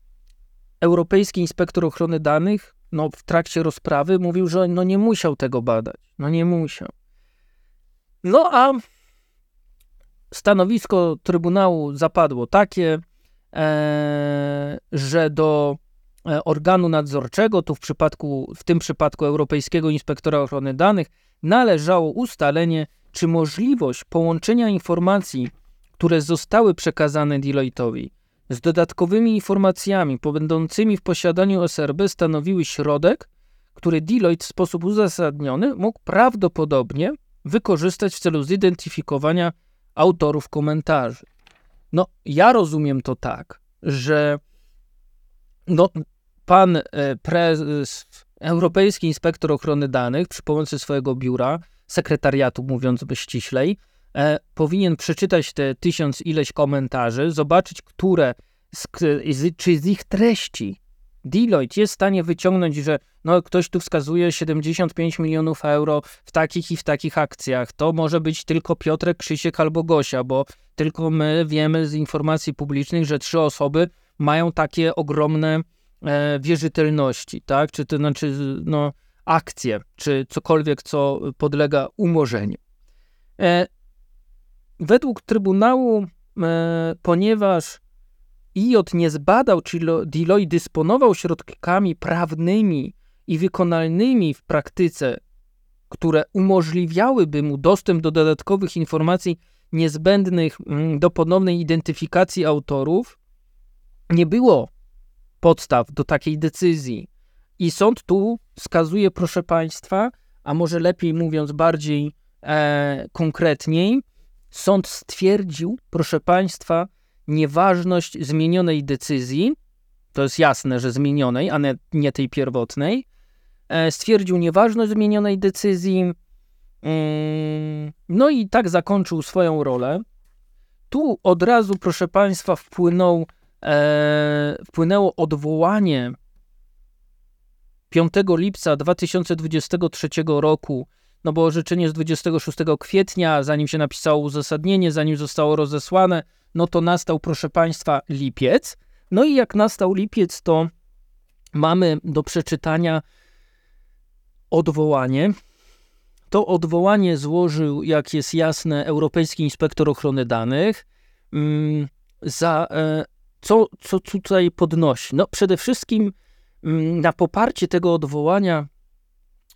Europejski Inspektor Ochrony Danych no, w trakcie rozprawy mówił, że no, nie musiał tego badać. No nie musiał. No a stanowisko Trybunału zapadło takie, e, że do e, organu nadzorczego, tu w, przypadku, w tym przypadku Europejskiego Inspektora Ochrony Danych, należało ustalenie czy możliwość połączenia informacji, które zostały przekazane Deloitte'owi, z dodatkowymi informacjami będącymi w posiadaniu SRB stanowiły środek, który Deloitte w sposób uzasadniony mógł prawdopodobnie wykorzystać w celu zidentyfikowania autorów komentarzy. No, ja rozumiem to tak, że no, pan e, prezes, Europejski Inspektor Ochrony Danych przy pomocy swojego biura sekretariatu, mówiąc by ściślej, e, powinien przeczytać te tysiąc ileś komentarzy, zobaczyć, które, z, czy z ich treści Deloitte jest w stanie wyciągnąć, że no, ktoś tu wskazuje 75 milionów euro w takich i w takich akcjach. To może być tylko Piotrek, Krzysiek albo Gosia, bo tylko my wiemy z informacji publicznych, że trzy osoby mają takie ogromne e, wierzytelności, tak? Czy to znaczy, no, akcje, czy cokolwiek, co podlega umorzeniu. E, według Trybunału, e, ponieważ IJ nie zbadał, czy Deloitte dysponował środkami prawnymi i wykonalnymi w praktyce, które umożliwiałyby mu dostęp do dodatkowych informacji niezbędnych mm, do ponownej identyfikacji autorów, nie było podstaw do takiej decyzji. I sąd tu wskazuje, proszę Państwa, a może lepiej mówiąc bardziej e, konkretniej, sąd stwierdził, proszę Państwa, nieważność zmienionej decyzji, to jest jasne, że zmienionej, a nie, tej pierwotnej, e, stwierdził nieważność zmienionej decyzji, mm, no i tak zakończył swoją rolę. Tu od razu, proszę Państwa, wpłynął, e, wpłynęło odwołanie 5 lipca 2023 roku, no bo orzeczenie z 26 kwietnia, zanim się napisało uzasadnienie, zanim zostało rozesłane, no to nastał, proszę Państwa, lipiec. No i jak nastał lipiec, to mamy do przeczytania odwołanie. To odwołanie złożył, jak jest jasne, Europejski Inspektor Ochrony Danych. Mm, za e, co, co tutaj podnosi? No przede wszystkim mm, na poparcie tego odwołania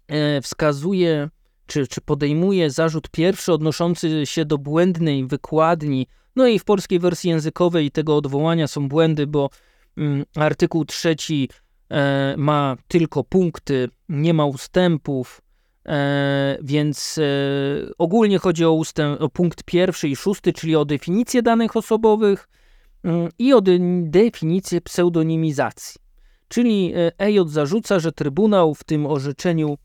e, wskazuje, czy, czy podejmuje zarzut pierwszy odnoszący się do błędnej wykładni no i w polskiej wersji językowej tego odwołania są błędy, bo mm, artykuł trzeci e, ma tylko punkty, nie ma ustępów, e, więc e, ogólnie chodzi o, ustęp, o punkt pierwszy i szósty, czyli o definicję danych osobowych mm, i o de definicję pseudonimizacji. Czyli EJ zarzuca, że Trybunał w tym orzeczeniu,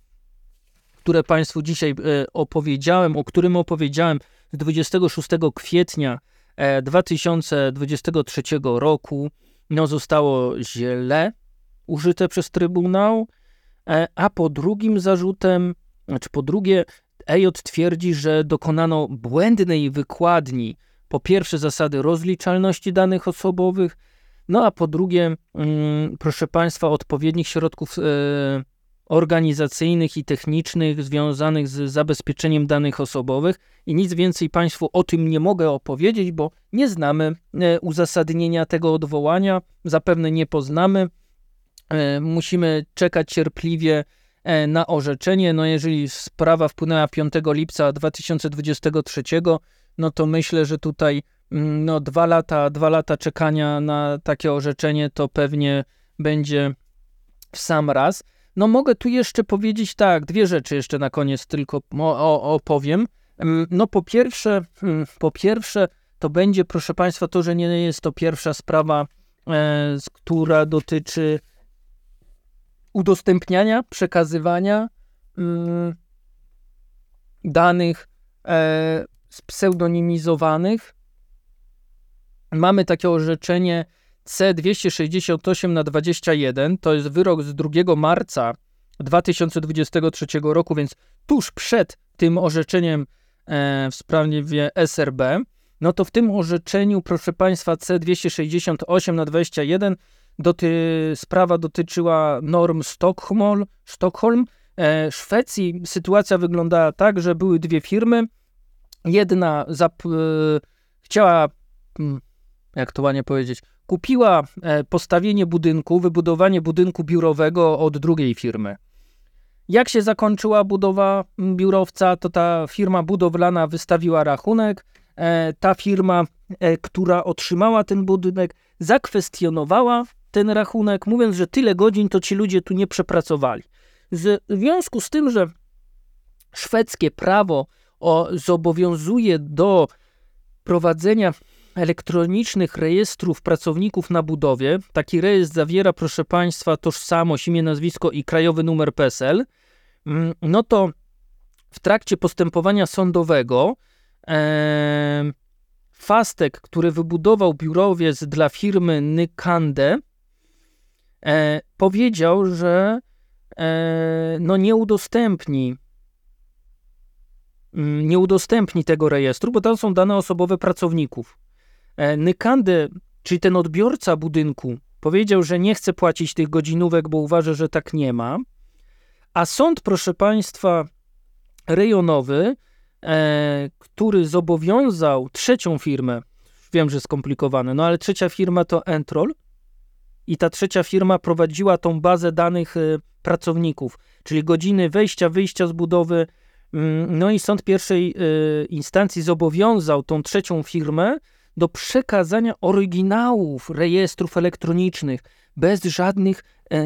które Państwu dzisiaj opowiedziałem, o którym opowiedziałem z 26 kwietnia 2023 e, roku no, zostało źle użyte przez Trybunał, e, a po drugim zarzutem, znaczy po drugie, EJ twierdzi, że dokonano błędnej wykładni po pierwsze zasady rozliczalności danych osobowych, no a po drugie, mm, proszę Państwa, odpowiednich środków e, organizacyjnych i technicznych związanych z zabezpieczeniem danych osobowych i nic więcej Państwu o tym nie mogę opowiedzieć, bo nie znamy e, uzasadnienia tego odwołania, zapewne nie poznamy. E, musimy czekać cierpliwie e, na orzeczenie. No jeżeli sprawa wpłynęła 5 lipca 2023, no to myślę, że tutaj mm, no, dwa lata, dwa lata czekania na takie orzeczenie to pewnie będzie w sam raz. No mogę tu jeszcze powiedzieć tak, dwie rzeczy jeszcze na koniec tylko opowiem. No po pierwsze, hmm, po pierwsze to będzie, proszę Państwa, to, że nie jest to pierwsza sprawa, e, która dotyczy udostępniania, przekazywania mm, danych e, spseudonimizowanych. Mamy takie orzeczenie C268 na 21, to jest wyrok z 2 marca 2023 roku, więc tuż przed tym orzeczeniem e, w sprawie SRB, no to w tym orzeczeniu, proszę Państwa, C268 na 21 doty, sprawa dotyczyła norm Stockholm. Stockholm. E, Szwecji sytuacja wyglądała tak, że były dwie firmy. Jedna zap, e, chciała, hmm, jak to ładnie powiedzieć, kupiła e, postawienie budynku, wybudowanie budynku biurowego od drugiej firmy. Jak się zakończyła budowa biurowca, to ta firma budowlana wystawiła rachunek. E, ta firma, e, która otrzymała ten budynek, zakwestionowała ten rachunek, mówiąc, że tyle godzin to ci ludzie tu nie przepracowali. W związku z tym, że szwedzkie prawo o, zobowiązuje do prowadzenia elektronicznych rejestrów pracowników na budowie. Taki rejestr zawiera, proszę Państwa, tożsamość, imię, nazwisko i krajowy numer PESEL. Mm, no to w trakcie postępowania sądowego e, Fastek, który wybudował biurowiec dla firmy Nykande, e, powiedział, że e, no nie udostępni mm, nie udostępni tego rejestru, bo tam są dane osobowe pracowników. E, Nykandy, czyli ten odbiorca budynku, powiedział, że nie chce płacić tych godzinówek, bo uważa, że tak nie ma. A sąd, proszę Państwa, rejonowy e, który zobowiązał trzecią firmę, wiem, że skomplikowane, no ale trzecia firma to Entrol i ta trzecia firma prowadziła tą bazę danych e, pracowników, czyli godziny wejścia, wyjścia z budowy. Mm, no i sąd pierwszej e, instancji zobowiązał tą trzecią firmę do przekazania oryginałów rejestrów elektronicznych bez żadnych e,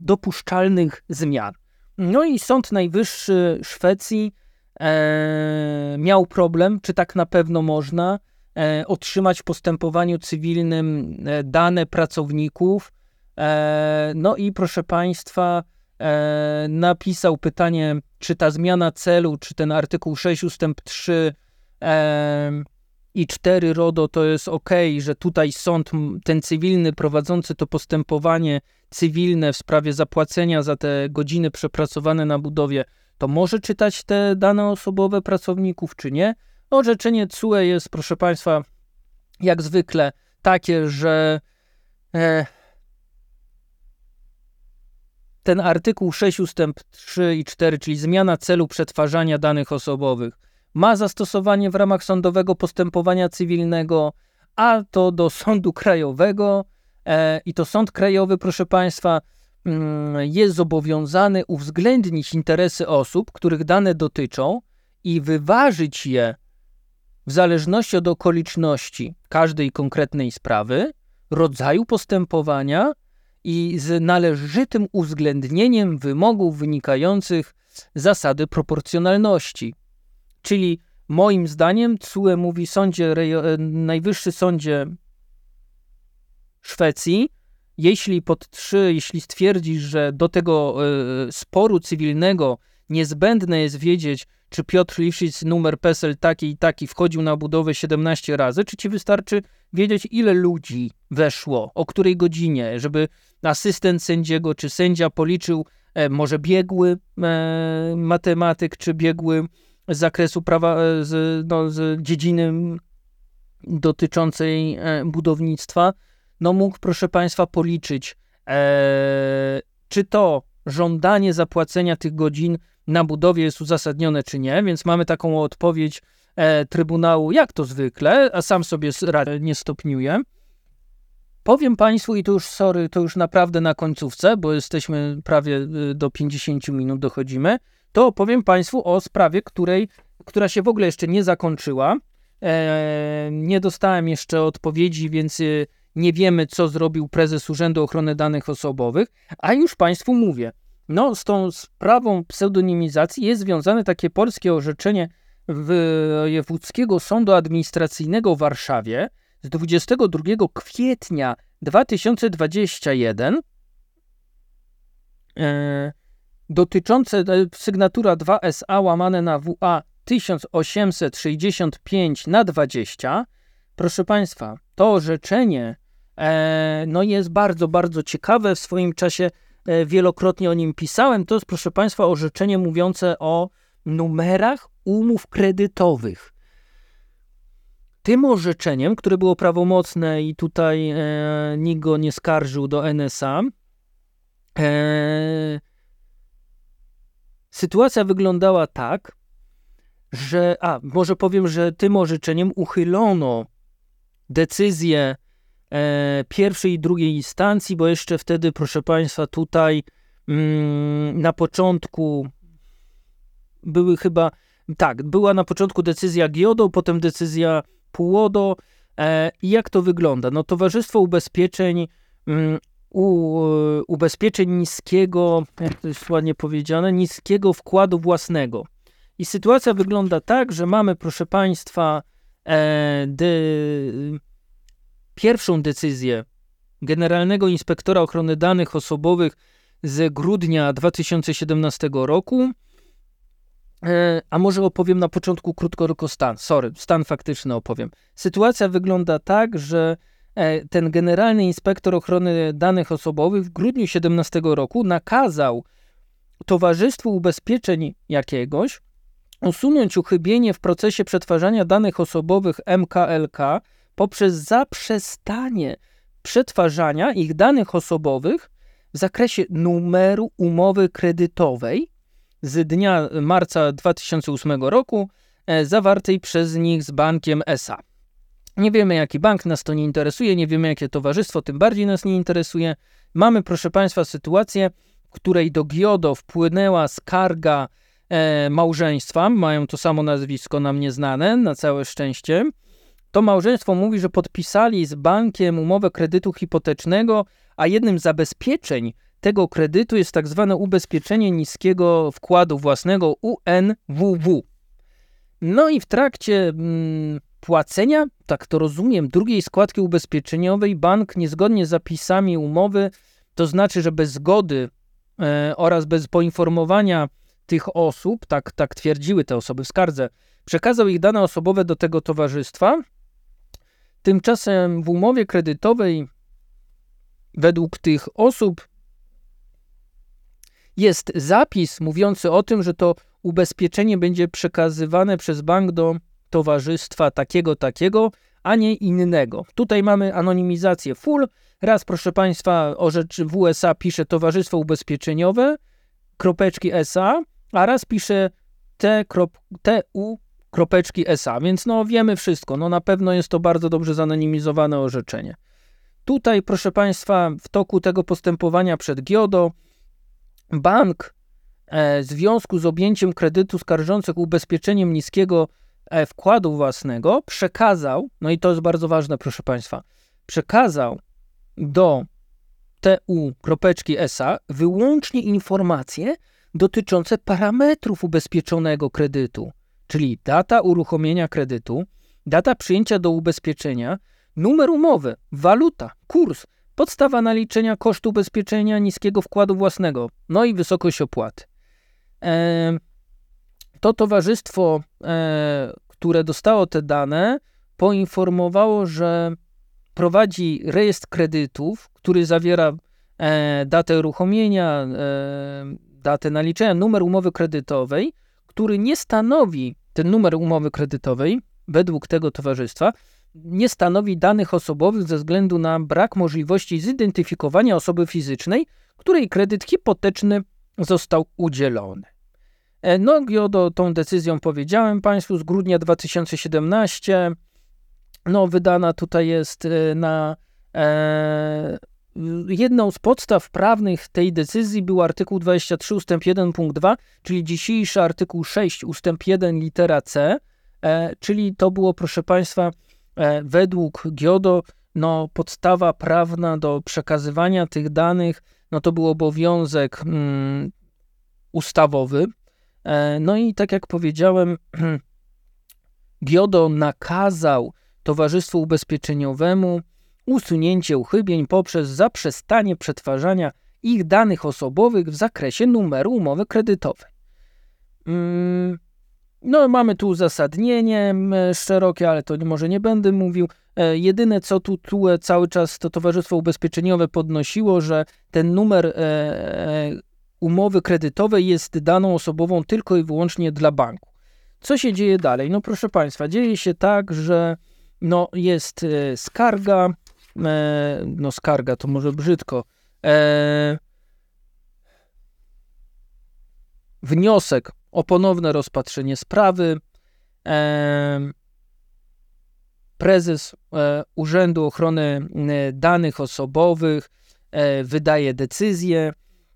dopuszczalnych zmian. No i Sąd Najwyższy Szwecji e, miał problem, czy tak na pewno można e, otrzymać w postępowaniu cywilnym e, dane pracowników. E, no i proszę Państwa, e, napisał pytanie, czy ta zmiana celu, czy ten artykuł 6 ustęp 3 i 4 RODO to jest ok, że tutaj sąd, ten cywilny prowadzący to postępowanie cywilne w sprawie zapłacenia za te godziny przepracowane na budowie, to może czytać te dane osobowe pracowników, czy nie? Orzeczenie CUE jest, proszę Państwa, jak zwykle takie, że e, ten artykuł 6 ustęp 3 i 4, czyli zmiana celu przetwarzania danych osobowych, ma zastosowanie w ramach sądowego postępowania cywilnego, a to do sądu krajowego. E, I to sąd krajowy, proszę Państwa, mm, jest zobowiązany uwzględnić interesy osób, których dane dotyczą i wyważyć je w zależności od okoliczności każdej konkretnej sprawy, rodzaju postępowania i z należytym uwzględnieniem wymogów wynikających z zasady proporcjonalności. Czyli moim zdaniem CUE mówi sądzie, e, najwyższy sądzie Szwecji, jeśli pod trzy, jeśli stwierdzisz, że do tego y, sporu cywilnego niezbędne jest wiedzieć, czy Piotr Lifshitz numer PESEL taki i taki wchodził na budowę 17 razy, czy ci wystarczy wiedzieć, ile ludzi weszło, o której godzinie, żeby asystent sędziego czy sędzia policzył, e, może biegły e, matematyk, czy biegły z zakresu prawa, e, z, no, z dziedziny dotyczącej e, budownictwa, no mógł, proszę Państwa, policzyć, e, czy to żądanie zapłacenia tych godzin na budowie jest uzasadnione, czy nie, więc mamy taką odpowiedź e, Trybunału, jak to zwykle, a sam sobie nie stopniuję. Powiem Państwu, i to już, sorry, to już naprawdę na końcówce, bo jesteśmy prawie y, do 50 minut dochodzimy, to opowiem Państwu o sprawie, której, która się w ogóle jeszcze nie zakończyła. E, nie dostałem jeszcze odpowiedzi, więc y, nie wiemy, co zrobił prezes Urzędu Ochrony Danych Osobowych, a już Państwu mówię. No, z tą sprawą pseudonimizacji jest związane takie polskie orzeczenie Wojewódzkiego Sądu Administracyjnego w Warszawie z 22 kwietnia 2021. E, dotyczące e, sygnatura 2SA łamane na WA 1865 na 20. Proszę Państwa, to orzeczenie e, no jest bardzo, bardzo ciekawe. W swoim czasie e, wielokrotnie o nim pisałem. To jest, proszę Państwa, orzeczenie mówiące o numerach umów kredytowych. Tym orzeczeniem, które było prawomocne i tutaj e, nikt go nie skarżył do NSA, e, Sytuacja wyglądała tak, że, a może powiem, że tym orzeczeniem uchylono decyzję e, pierwszej i drugiej instancji, bo jeszcze wtedy, proszę Państwa, tutaj mm, na początku były chyba, tak, była na początku decyzja GIODO, potem decyzja PUODO. E, jak to wygląda? No, Towarzystwo Ubezpieczeń mm, u ubezpieczeń niskiego, jak to jest ładnie powiedziane, niskiego wkładu własnego. I sytuacja wygląda tak, że mamy, proszę Państwa, e, de, pierwszą decyzję Generalnego Inspektora Ochrony Danych Osobowych z grudnia 2017 roku. E, a może opowiem na początku krótko tylko stan. Sorry, stan faktyczny opowiem. Sytuacja wygląda tak, że E, ten generalny inspektor ochrony danych osobowych w grudniu 17 roku nakazał Towarzystwu Ubezpieczeń jakiegoś usunąć uchybienie w procesie przetwarzania danych osobowych MKLK poprzez zaprzestanie przetwarzania ich danych osobowych w zakresie numeru umowy kredytowej z dnia marca 2008 roku e, zawartej przez nich z bankiem SA. Nie wiemy, jaki bank nas to nie interesuje, nie wiemy, jakie towarzystwo, tym bardziej nas nie interesuje. Mamy, proszę Państwa, sytuację, w której do GIODO wpłynęła skarga e, małżeństwa, mają to samo nazwisko nam nieznane, na całe szczęście. To małżeństwo mówi, że podpisali z bankiem umowę kredytu hipotecznego, a jednym z zabezpieczeń tego kredytu jest tak zwane ubezpieczenie niskiego wkładu własnego UNWW. No i w trakcie mm, płacenia, tak to rozumiem, drugiej składki ubezpieczeniowej bank niezgodnie z zapisami umowy, to znaczy, że bez zgody e, oraz bez poinformowania tych osób, tak, tak twierdziły te osoby w skardze, przekazał ich dane osobowe do tego towarzystwa. Tymczasem w umowie kredytowej według tych osób jest zapis mówiący o tym, że to ubezpieczenie będzie przekazywane przez bank do towarzystwa takiego, takiego, a nie innego. Tutaj mamy anonimizację full. Raz, proszę Państwa, o rzeczy w USA pisze Towarzystwo Ubezpieczeniowe, kropeczki SA, a raz pisze TU kropeczki SA, więc no wiemy wszystko. No na pewno jest to bardzo dobrze zanonimizowane orzeczenie. Tutaj, proszę Państwa, w toku tego postępowania przed GIODO bank e, w związku z objęciem kredytu skarżących ubezpieczeniem niskiego wkładu własnego przekazał, no i to jest bardzo ważne, proszę Państwa, przekazał do TU kropeczki SA wyłącznie informacje dotyczące parametrów ubezpieczonego kredytu, czyli data uruchomienia kredytu, data przyjęcia do ubezpieczenia, numer umowy, waluta, kurs, podstawa naliczenia kosztu ubezpieczenia niskiego wkładu własnego, no i wysokość opłaty. E, to towarzystwo, e, które dostało te dane, poinformowało, że prowadzi rejestr kredytów, który zawiera e, datę uruchomienia, e, datę naliczenia, numer umowy kredytowej, który nie stanowi, ten numer umowy kredytowej, według tego towarzystwa, nie stanowi danych osobowych ze względu na brak możliwości zidentyfikowania osoby fizycznej, której kredyt hipoteczny został udzielony. E, no, Giodo tą decyzją powiedziałem Państwu z grudnia 2017. No, wydana tutaj jest e, na e, jedną z podstaw prawnych tej decyzji był artykuł 23 ustęp 1 punkt 2, czyli dzisiejszy artykuł 6 ustęp 1 litera C, e, czyli to było, proszę Państwa, e, według GIODO no, podstawa prawna do przekazywania tych danych, no to był obowiązek mm, ustawowy. E, no i tak jak powiedziałem, GIODO nakazał Towarzystwu Ubezpieczeniowemu usunięcie uchybień poprzez zaprzestanie przetwarzania ich danych osobowych w zakresie numeru umowy kredytowej. Mm, no, mamy tu uzasadnienie szerokie, ale to może nie będę mówił. E, jedyne, co tu, tu cały czas to Towarzystwo Ubezpieczeniowe podnosiło, że ten numer e, e, umowy kredytowej jest daną osobową tylko i wyłącznie dla banku. Co się dzieje dalej? No proszę Państwa, dzieje się tak, że no, jest skarga, e, no skarga to może brzydko, e, wniosek o ponowne rozpatrzenie sprawy. E, prezes e, Urzędu Ochrony Danych Osobowych e, wydaje decyzję,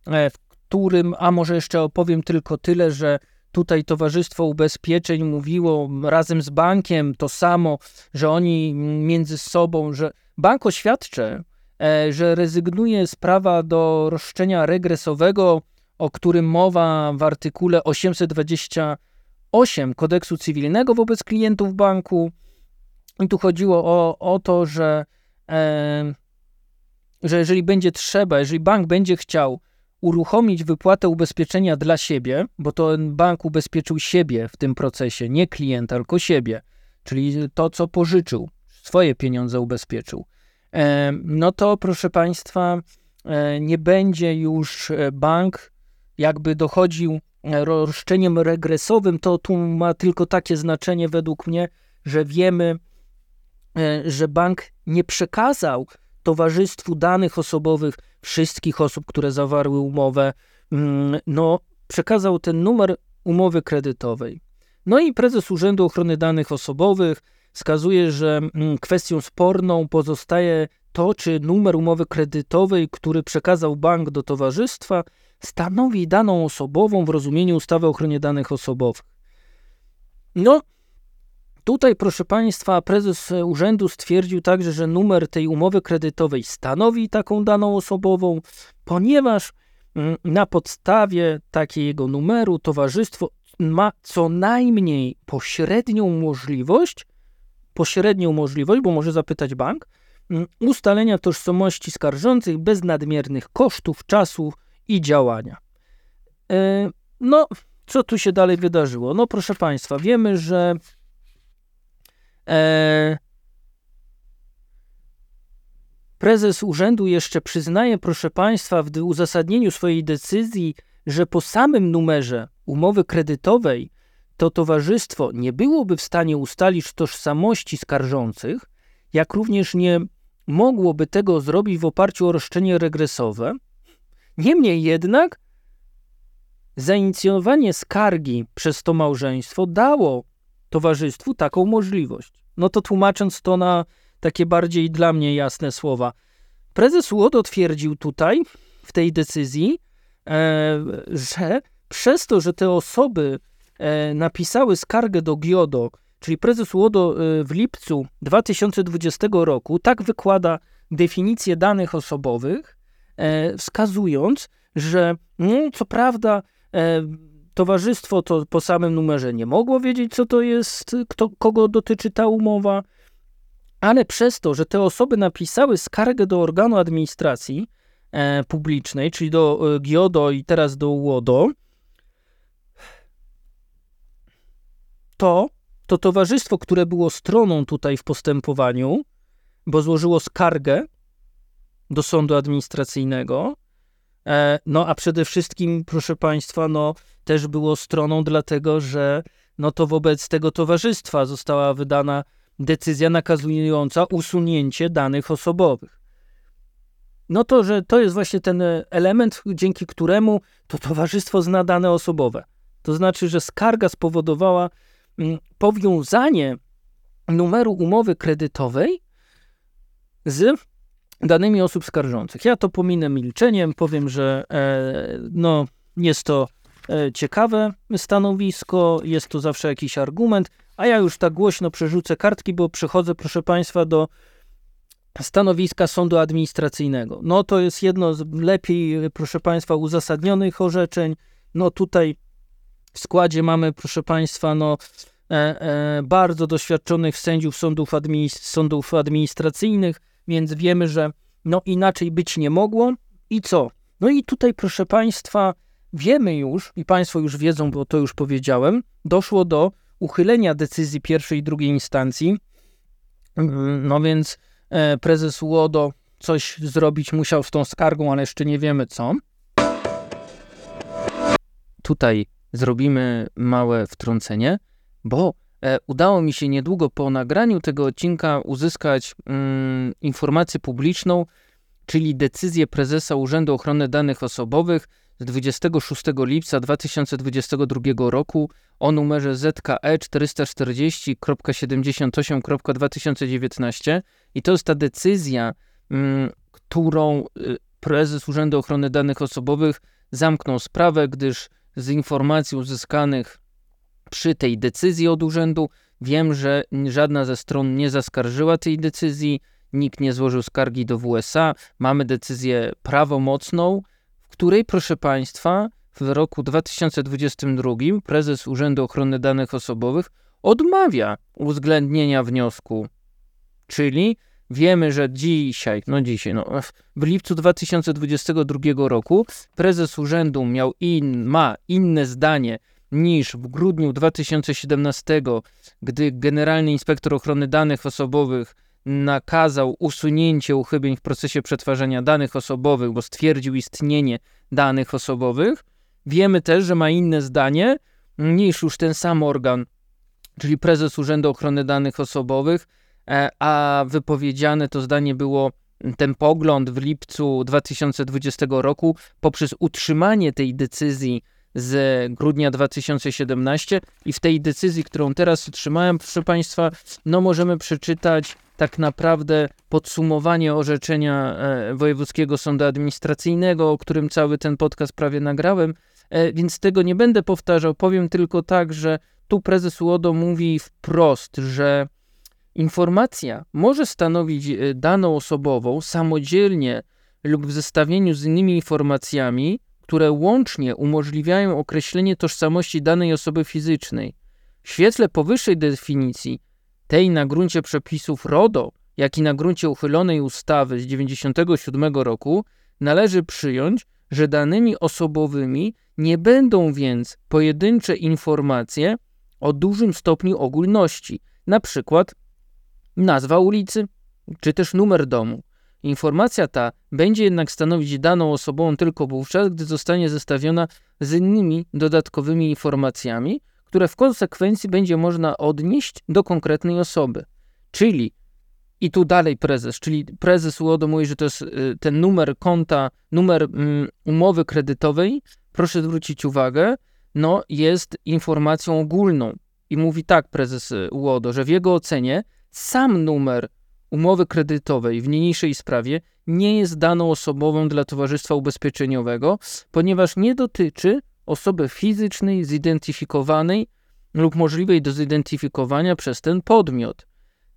e, w którym, a może jeszcze opowiem tylko tyle, że tutaj Towarzystwo Ubezpieczeń mówiło razem z bankiem to samo, że oni między sobą, że bank oświadczy, e, że rezygnuje z prawa do roszczenia regresowego, o którym mowa w artykule 828 kodeksu cywilnego wobec klientów banku. I tu chodziło o, o to, że, e, że jeżeli będzie trzeba, jeżeli bank będzie chciał uruchomić wypłatę ubezpieczenia dla siebie, bo to bank ubezpieczył siebie w tym procesie, nie klienta, tylko siebie, czyli to, co pożyczył, swoje pieniądze ubezpieczył, e, no to proszę Państwa, e, nie będzie już e, bank jakby dochodził roszczeniem regresowym, to tu ma tylko takie znaczenie według mnie, że wiemy, że bank nie przekazał towarzystwu danych osobowych wszystkich osób, które zawarły umowę, mm, no, przekazał ten numer umowy kredytowej. No i prezes Urzędu Ochrony Danych Osobowych wskazuje, że mm, kwestią sporną pozostaje to, czy numer umowy kredytowej, który przekazał bank do towarzystwa, stanowi daną osobową w rozumieniu ustawy o ochronie danych osobowych. No, tutaj, proszę Państwa, prezes urzędu stwierdził także, że numer tej umowy kredytowej stanowi taką daną osobową, ponieważ mm, na podstawie takiego numeru towarzystwo ma co najmniej pośrednią możliwość, pośrednią możliwość, bo może zapytać bank, mm, ustalenia tożsamości skarżących bez nadmiernych kosztów, czasu i działania. E, no, co tu się dalej wydarzyło? No, proszę Państwa, wiemy, że e, prezes urzędu jeszcze przyznaje, proszę Państwa, w uzasadnieniu swojej decyzji, że po samym numerze umowy kredytowej to towarzystwo nie byłoby w stanie ustalić tożsamości skarżących, jak również nie mogłoby tego zrobić w oparciu o roszczenie regresowe. Niemniej jednak zainicjowanie skargi przez to małżeństwo dało towarzystwu taką możliwość. No to tłumacząc to na takie bardziej dla mnie jasne słowa. Prezes UODO twierdził tutaj, w tej decyzji, e, że przez to, że te osoby e, napisały skargę do GIODO, czyli prezes UODO e, w lipcu 2020 roku, tak wykłada definicję danych osobowych, e, wskazując, że no, co prawda e, towarzystwo to po samym numerze nie mogło wiedzieć, co to jest, kto, kogo dotyczy ta umowa, ale przez to, że te osoby napisały skargę do organu administracji e, publicznej, czyli do e, GIODO i teraz do UODO, to to towarzystwo, które było stroną tutaj w postępowaniu, bo złożyło skargę do sądu administracyjnego, no a przede wszystkim, proszę Państwa, no też było stroną dlatego, że no to wobec tego towarzystwa została wydana decyzja nakazująca usunięcie danych osobowych. No to, że to jest właśnie ten element, dzięki któremu to towarzystwo zna dane osobowe. To znaczy, że skarga spowodowała mm, powiązanie numeru umowy kredytowej z danymi osób skarżących. Ja to pominę milczeniem, powiem, że e, no, jest to e, ciekawe stanowisko, jest to zawsze jakiś argument, a ja już tak głośno przerzucę kartki, bo przechodzę, proszę Państwa, do stanowiska sądu administracyjnego. No to jest jedno z lepiej, proszę Państwa, uzasadnionych orzeczeń. No tutaj w składzie mamy, proszę Państwa, no e, e, bardzo doświadczonych sędziów sądów, administ sądów administracyjnych, więc wiemy, że no inaczej być nie mogło. I co? No i tutaj, proszę Państwa, wiemy już, i Państwo już wiedzą, bo to już powiedziałem, doszło do uchylenia decyzji pierwszej i drugiej instancji. No więc e, prezes UODO coś zrobić musiał z tą skargą, ale jeszcze nie wiemy co. Tutaj zrobimy małe wtrącenie, bo udało mi się niedługo po nagraniu tego odcinka uzyskać mm, informację publiczną, czyli decyzję prezesa Urzędu Ochrony Danych Osobowych z 26 lipca 2022 roku o numerze ZKE 440.78.2019 i to jest ta decyzja, mm, którą y, prezes Urzędu Ochrony Danych Osobowych zamknął sprawę, gdyż z informacji uzyskanych przy tej decyzji od urzędu wiem, że żadna ze stron nie zaskarżyła tej decyzji, nikt nie złożył skargi do WSA. Mamy decyzję prawomocną, w której, proszę Państwa, w roku 2022 prezes Urzędu Ochrony Danych Osobowych odmawia uwzględnienia wniosku. Czyli wiemy, że dzisiaj, no dzisiaj, no, w lipcu 2022 roku prezes urzędu miał in, ma inne zdanie niż w grudniu 2017, gdy Generalny Inspektor Ochrony Danych Osobowych nakazał usunięcie uchybień w procesie przetwarzania danych osobowych, bo stwierdził istnienie danych osobowych. Wiemy też, że ma inne zdanie niż już ten sam organ, czyli prezes Urzędu Ochrony Danych Osobowych, e, a wypowiedziane to zdanie było ten pogląd w lipcu 2020 roku poprzez utrzymanie tej decyzji z grudnia 2017 i w tej decyzji, którą teraz otrzymałem, proszę Państwa, no możemy przeczytać tak naprawdę podsumowanie orzeczenia e, Wojewódzkiego Sądu Administracyjnego, o którym cały ten podcast prawie nagrałem, e, więc tego nie będę powtarzał. Powiem tylko tak, że tu prezes UODO mówi wprost, że informacja może stanowić e, daną osobową samodzielnie lub w zestawieniu z innymi informacjami, które łącznie umożliwiają określenie tożsamości danej osoby fizycznej. W świetle powyższej definicji, tej na gruncie przepisów RODO, jak i na gruncie uchylonej ustawy z 1997 roku, należy przyjąć, że danymi osobowymi nie będą więc pojedyncze informacje o dużym stopniu ogólności, na przykład nazwa ulicy czy też numer domu. Informacja ta będzie jednak stanowić daną osobową tylko wówczas, gdy zostanie zestawiona z innymi dodatkowymi informacjami, które w konsekwencji będzie można odnieść do konkretnej osoby. Czyli, i tu dalej prezes, czyli prezes UODO mówi, że to jest y, ten numer konta, numer um, umowy kredytowej, proszę zwrócić uwagę, no jest informacją ogólną. I mówi tak prezes y, UODO, że w jego ocenie sam numer umowy kredytowej w niniejszej sprawie nie jest daną osobową dla towarzystwa ubezpieczeniowego, ponieważ nie dotyczy osoby fizycznej zidentyfikowanej lub możliwej do zidentyfikowania przez ten podmiot.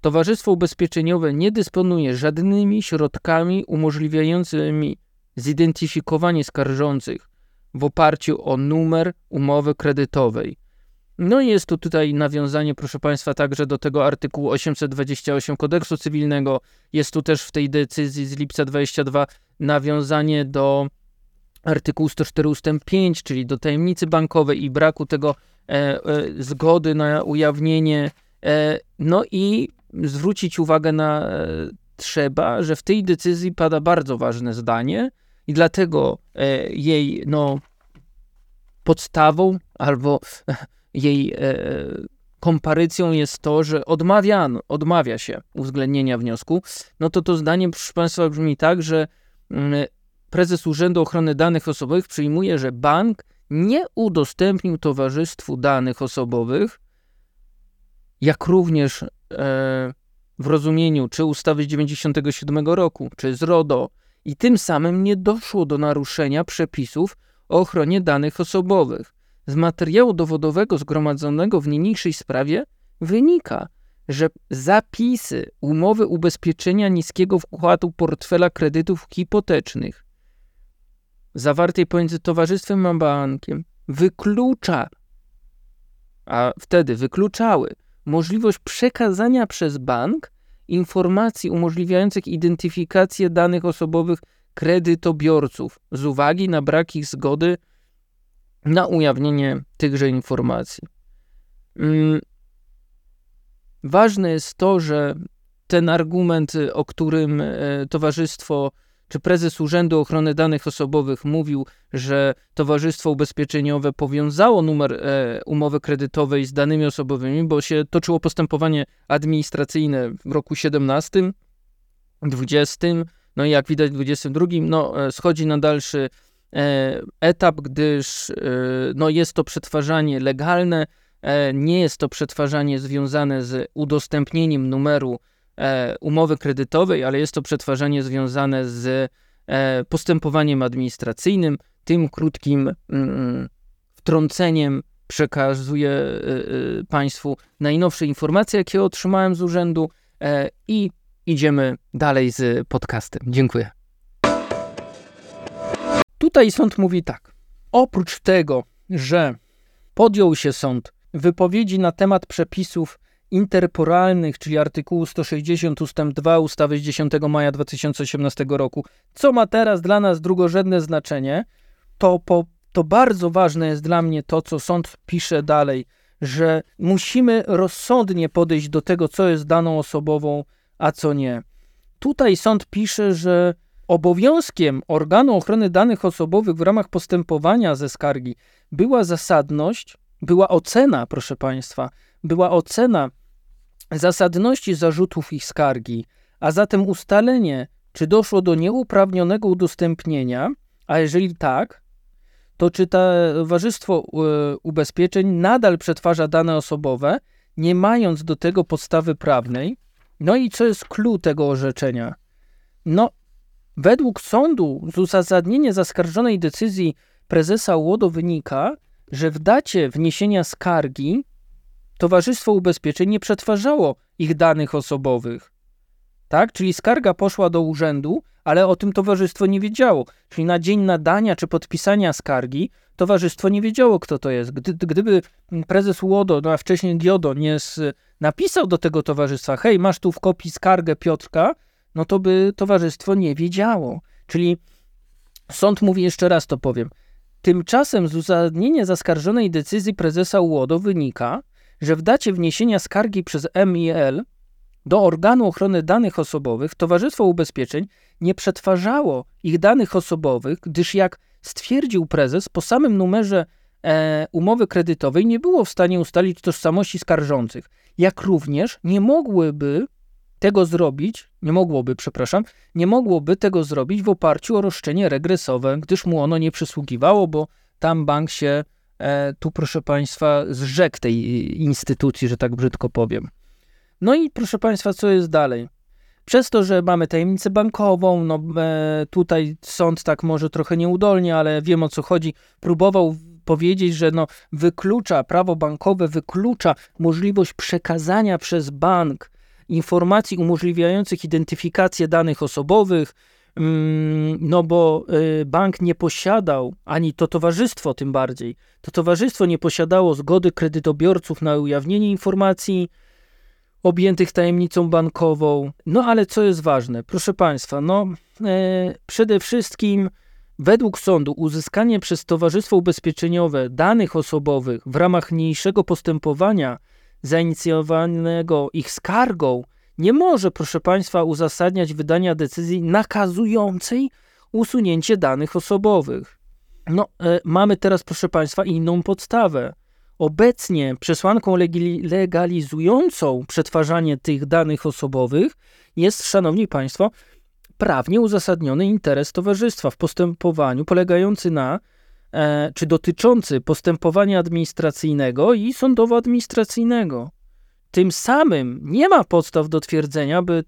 Towarzystwo ubezpieczeniowe nie dysponuje żadnymi środkami umożliwiającymi zidentyfikowanie skarżących w oparciu o numer umowy kredytowej. No i jest tu tutaj nawiązanie, proszę Państwa, także do tego artykułu 828 kodeksu cywilnego. Jest tu też w tej decyzji z lipca 22 nawiązanie do artykułu 104 ust. 5, czyli do tajemnicy bankowej i braku tego e, e, zgody na ujawnienie. E, no i zwrócić uwagę na e, trzeba, że w tej decyzji pada bardzo ważne zdanie i dlatego e, jej no, podstawą albo jej e, komparycją jest to, że odmawiano, odmawia się uwzględnienia wniosku, no to to zdanie, proszę Państwa, brzmi tak, że mm, prezes Urzędu Ochrony Danych Osobowych przyjmuje, że bank nie udostępnił towarzystwu danych osobowych, jak również e, w rozumieniu czy ustawy z 97 roku, czy z RODO, i tym samym nie doszło do naruszenia przepisów o ochronie danych osobowych. Z materiału dowodowego zgromadzonego w niniejszej sprawie wynika, że zapisy umowy ubezpieczenia niskiego wkładu portfela kredytów hipotecznych zawartej pomiędzy towarzystwem a bankiem wyklucza, a wtedy wykluczały możliwość przekazania przez bank informacji umożliwiających identyfikację danych osobowych kredytobiorców z uwagi na brak ich zgody na ujawnienie tychże informacji. Mm. Ważne jest to, że ten argument, o którym e, towarzystwo czy prezes Urzędu Ochrony Danych Osobowych mówił, że Towarzystwo Ubezpieczeniowe powiązało numer e, umowy kredytowej z danymi osobowymi, bo się toczyło postępowanie administracyjne w roku 17, 20, no i jak widać w 22, no, e, schodzi na dalszy etap, gdyż e, no, jest to przetwarzanie legalne, e, nie jest to przetwarzanie związane z udostępnieniem numeru e, umowy kredytowej, ale jest to przetwarzanie związane z e, postępowaniem administracyjnym. Tym krótkim mm, wtrąceniem przekazuję e, e, Państwu najnowsze informacje, jakie otrzymałem z urzędu e, i idziemy dalej z podcastem. Dziękuję. Tutaj sąd mówi tak. Oprócz tego, że podjął się sąd wypowiedzi na temat przepisów interporalnych, czyli artykułu 160 ust. 2 ustawy z 10 maja 2018 roku, co ma teraz dla nas drugorzędne znaczenie, to, po, to bardzo ważne jest dla mnie to, co sąd pisze dalej, że musimy rozsądnie podejść do tego, co jest daną osobową, a co nie. Tutaj sąd pisze, że obowiązkiem organu ochrony danych osobowych w ramach postępowania ze skargi była zasadność, była ocena, proszę Państwa, była ocena zasadności zarzutów ich skargi, a zatem ustalenie, czy doszło do nieuprawnionego udostępnienia, a jeżeli tak, to czy towarzystwo e, ubezpieczeń nadal przetwarza dane osobowe, nie mając do tego podstawy prawnej. No i co jest clue tego orzeczenia? No, według sądu z uzasadnienia zaskarżonej decyzji prezesa UODO wynika, że w dacie wniesienia skargi Towarzystwo Ubezpieczeń nie przetwarzało ich danych osobowych. Tak? Czyli skarga poszła do urzędu, ale o tym towarzystwo nie wiedziało. Czyli na dzień nadania czy podpisania skargi towarzystwo nie wiedziało, kto to jest. Gdy, gdyby prezes UODO, no a wcześniej GIODO, nie z, napisał do tego towarzystwa, hej, masz tu w kopii skargę Piotrka, no to by towarzystwo nie wiedziało. Czyli sąd mówi, jeszcze raz to powiem, tymczasem z uzasadnienia zaskarżonej decyzji prezesa UODO wynika, że w dacie wniesienia skargi przez MIL do organu ochrony danych osobowych Towarzystwo Ubezpieczeń nie przetwarzało ich danych osobowych, gdyż jak stwierdził prezes, po samym numerze e, umowy kredytowej nie było w stanie ustalić tożsamości skarżących, jak również nie mogłyby tego zrobić, nie mogłoby, przepraszam, nie mogłoby tego zrobić w oparciu o roszczenie regresowe, gdyż mu ono nie przysługiwało, bo tam bank się e, tu, proszę Państwa, zrzekł tej instytucji, że tak brzydko powiem. No i proszę Państwa, co jest dalej? Przez to, że mamy tajemnicę bankową, no e, tutaj sąd tak może trochę nieudolnie, ale wiem o co chodzi, próbował powiedzieć, że no, wyklucza, prawo bankowe wyklucza możliwość przekazania przez bank informacji umożliwiających identyfikację danych osobowych, mm, no bo y, bank nie posiadał, ani to towarzystwo tym bardziej, to towarzystwo nie posiadało zgody kredytobiorców na ujawnienie informacji, objętych tajemnicą bankową. No ale co jest ważne, proszę Państwa, no e, przede wszystkim według sądu uzyskanie przez Towarzystwo Ubezpieczeniowe danych osobowych w ramach mniejszego postępowania zainicjowanego ich skargą nie może, proszę Państwa, uzasadniać wydania decyzji nakazującej usunięcie danych osobowych. No, e, mamy teraz, proszę Państwa, inną podstawę. Obecnie przesłanką legalizującą przetwarzanie tych danych osobowych jest, szanowni państwo, prawnie uzasadniony interes towarzystwa w postępowaniu polegający na, czy dotyczący postępowania administracyjnego i sądowo-administracyjnego. Tym samym nie ma podstaw do twierdzenia, by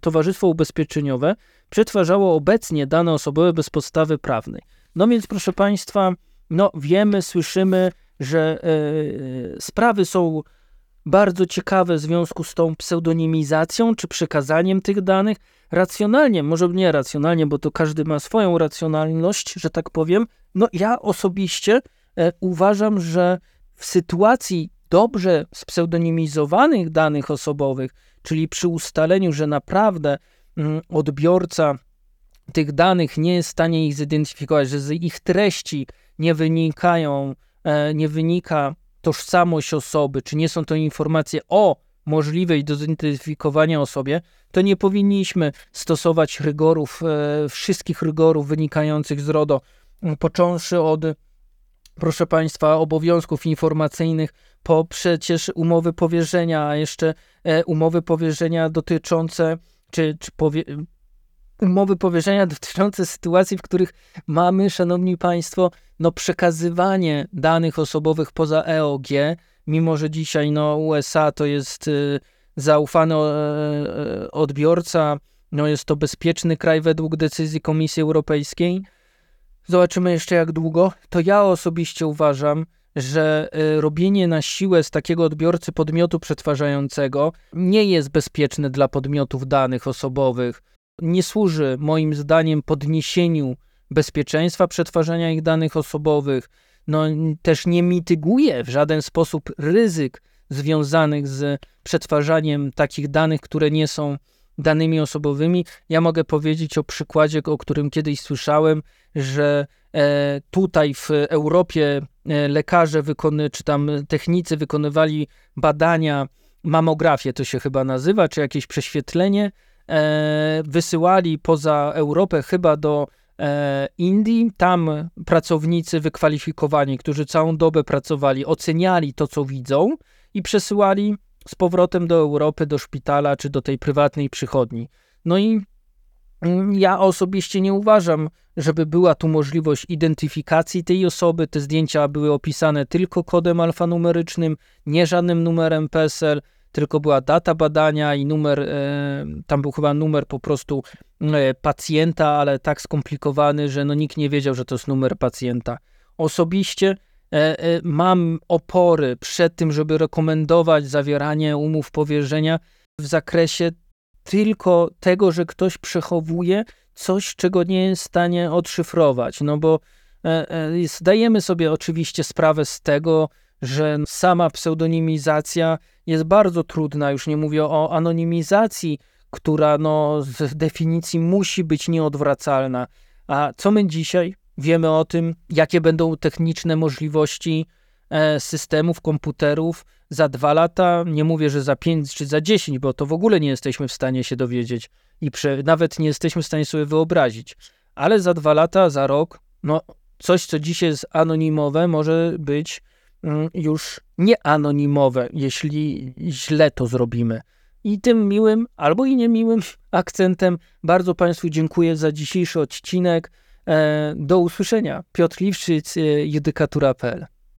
Towarzystwo Ubezpieczeniowe przetwarzało obecnie dane osobowe bez podstawy prawnej. No więc, proszę Państwa, no wiemy, słyszymy, że e, sprawy są bardzo ciekawe w związku z tą pseudonimizacją czy przekazaniem tych danych. Racjonalnie, może nie racjonalnie, bo to każdy ma swoją racjonalność, że tak powiem. No ja osobiście e, uważam, że w sytuacji dobrze spseudonimizowanych danych osobowych, czyli przy ustaleniu, że naprawdę mm, odbiorca tych danych nie jest w stanie ich zidentyfikować, że z ich treści nie wynikają E, nie wynika tożsamość osoby, czy nie są to informacje o możliwej do zidentyfikowania osobie, to nie powinniśmy stosować rygorów, e, wszystkich rygorów wynikających z RODO, począwszy od, proszę Państwa, obowiązków informacyjnych, po przecież umowy powierzenia, a jeszcze e, umowy powierzenia dotyczące, czy, czy powie, umowy powierzenia dotyczące sytuacji, w których mamy, szanowni państwo, no przekazywanie danych osobowych poza EOG, mimo że dzisiaj no USA to jest y, zaufany y, odbiorca, no jest to bezpieczny kraj według decyzji Komisji Europejskiej. Zobaczymy jeszcze jak długo. To ja osobiście uważam, że y, robienie na siłę z takiego odbiorcy podmiotu przetwarzającego nie jest bezpieczne dla podmiotów danych osobowych nie służy moim zdaniem podniesieniu bezpieczeństwa przetwarzania ich danych osobowych, no też nie mityguje w żaden sposób ryzyk związanych z przetwarzaniem takich danych, które nie są danymi osobowymi. Ja mogę powiedzieć o przykładzie, o którym kiedyś słyszałem, że e, tutaj w Europie e, lekarze wykony, czy tam technicy wykonywali badania, mamografię to się chyba nazywa, czy jakieś prześwietlenie e, wysyłali poza Europę, chyba do Indii. Tam pracownicy wykwalifikowani, którzy całą dobę pracowali, oceniali to, co widzą i przesyłali z powrotem do Europy, do szpitala czy do tej prywatnej przychodni. No i Mm, Ja osobiście nie uważam, żeby była tu możliwość identyfikacji tej osoby. Te zdjęcia były opisane tylko kodem alfanumerycznym, nie żadnym numerem PESEL, tylko była data badania i numer, e, tam był chyba numer po prostu e, pacjenta, ale tak skomplikowany, że no nikt nie wiedział, że to jest numer pacjenta. Osobiście mam opory przed tym, żeby rekomendować zawieranie umów powierzenia w zakresie tylko tego, że ktoś przechowuje coś, czego nie jest w stanie odszyfrować. No bo e, e, zdajemy sobie oczywiście sprawę z tego, że sama pseudonimizacja jest bardzo trudna. Już nie mówię o anonimizacji, która no, z definicji musi być nieodwracalna. A co my dzisiaj wiemy o tym, jakie będą techniczne możliwości e, systemów, komputerów za dwa lata? Nie mówię, że za pięć czy za dziesięć, bo to w ogóle nie jesteśmy w stanie się dowiedzieć i prze, nawet nie jesteśmy w stanie sobie wyobrazić. Ale za dwa lata, za rok, no coś, co dzisiaj jest anonimowe, może być mm, już nieanonimowe, jeśli źle to zrobimy. I tym miłym albo i niemiłym akcentem bardzo Państwu dziękuję za dzisiejszy odcinek. E, Do usłyszenia. Piotr Liwszyc, e, judykatura.pl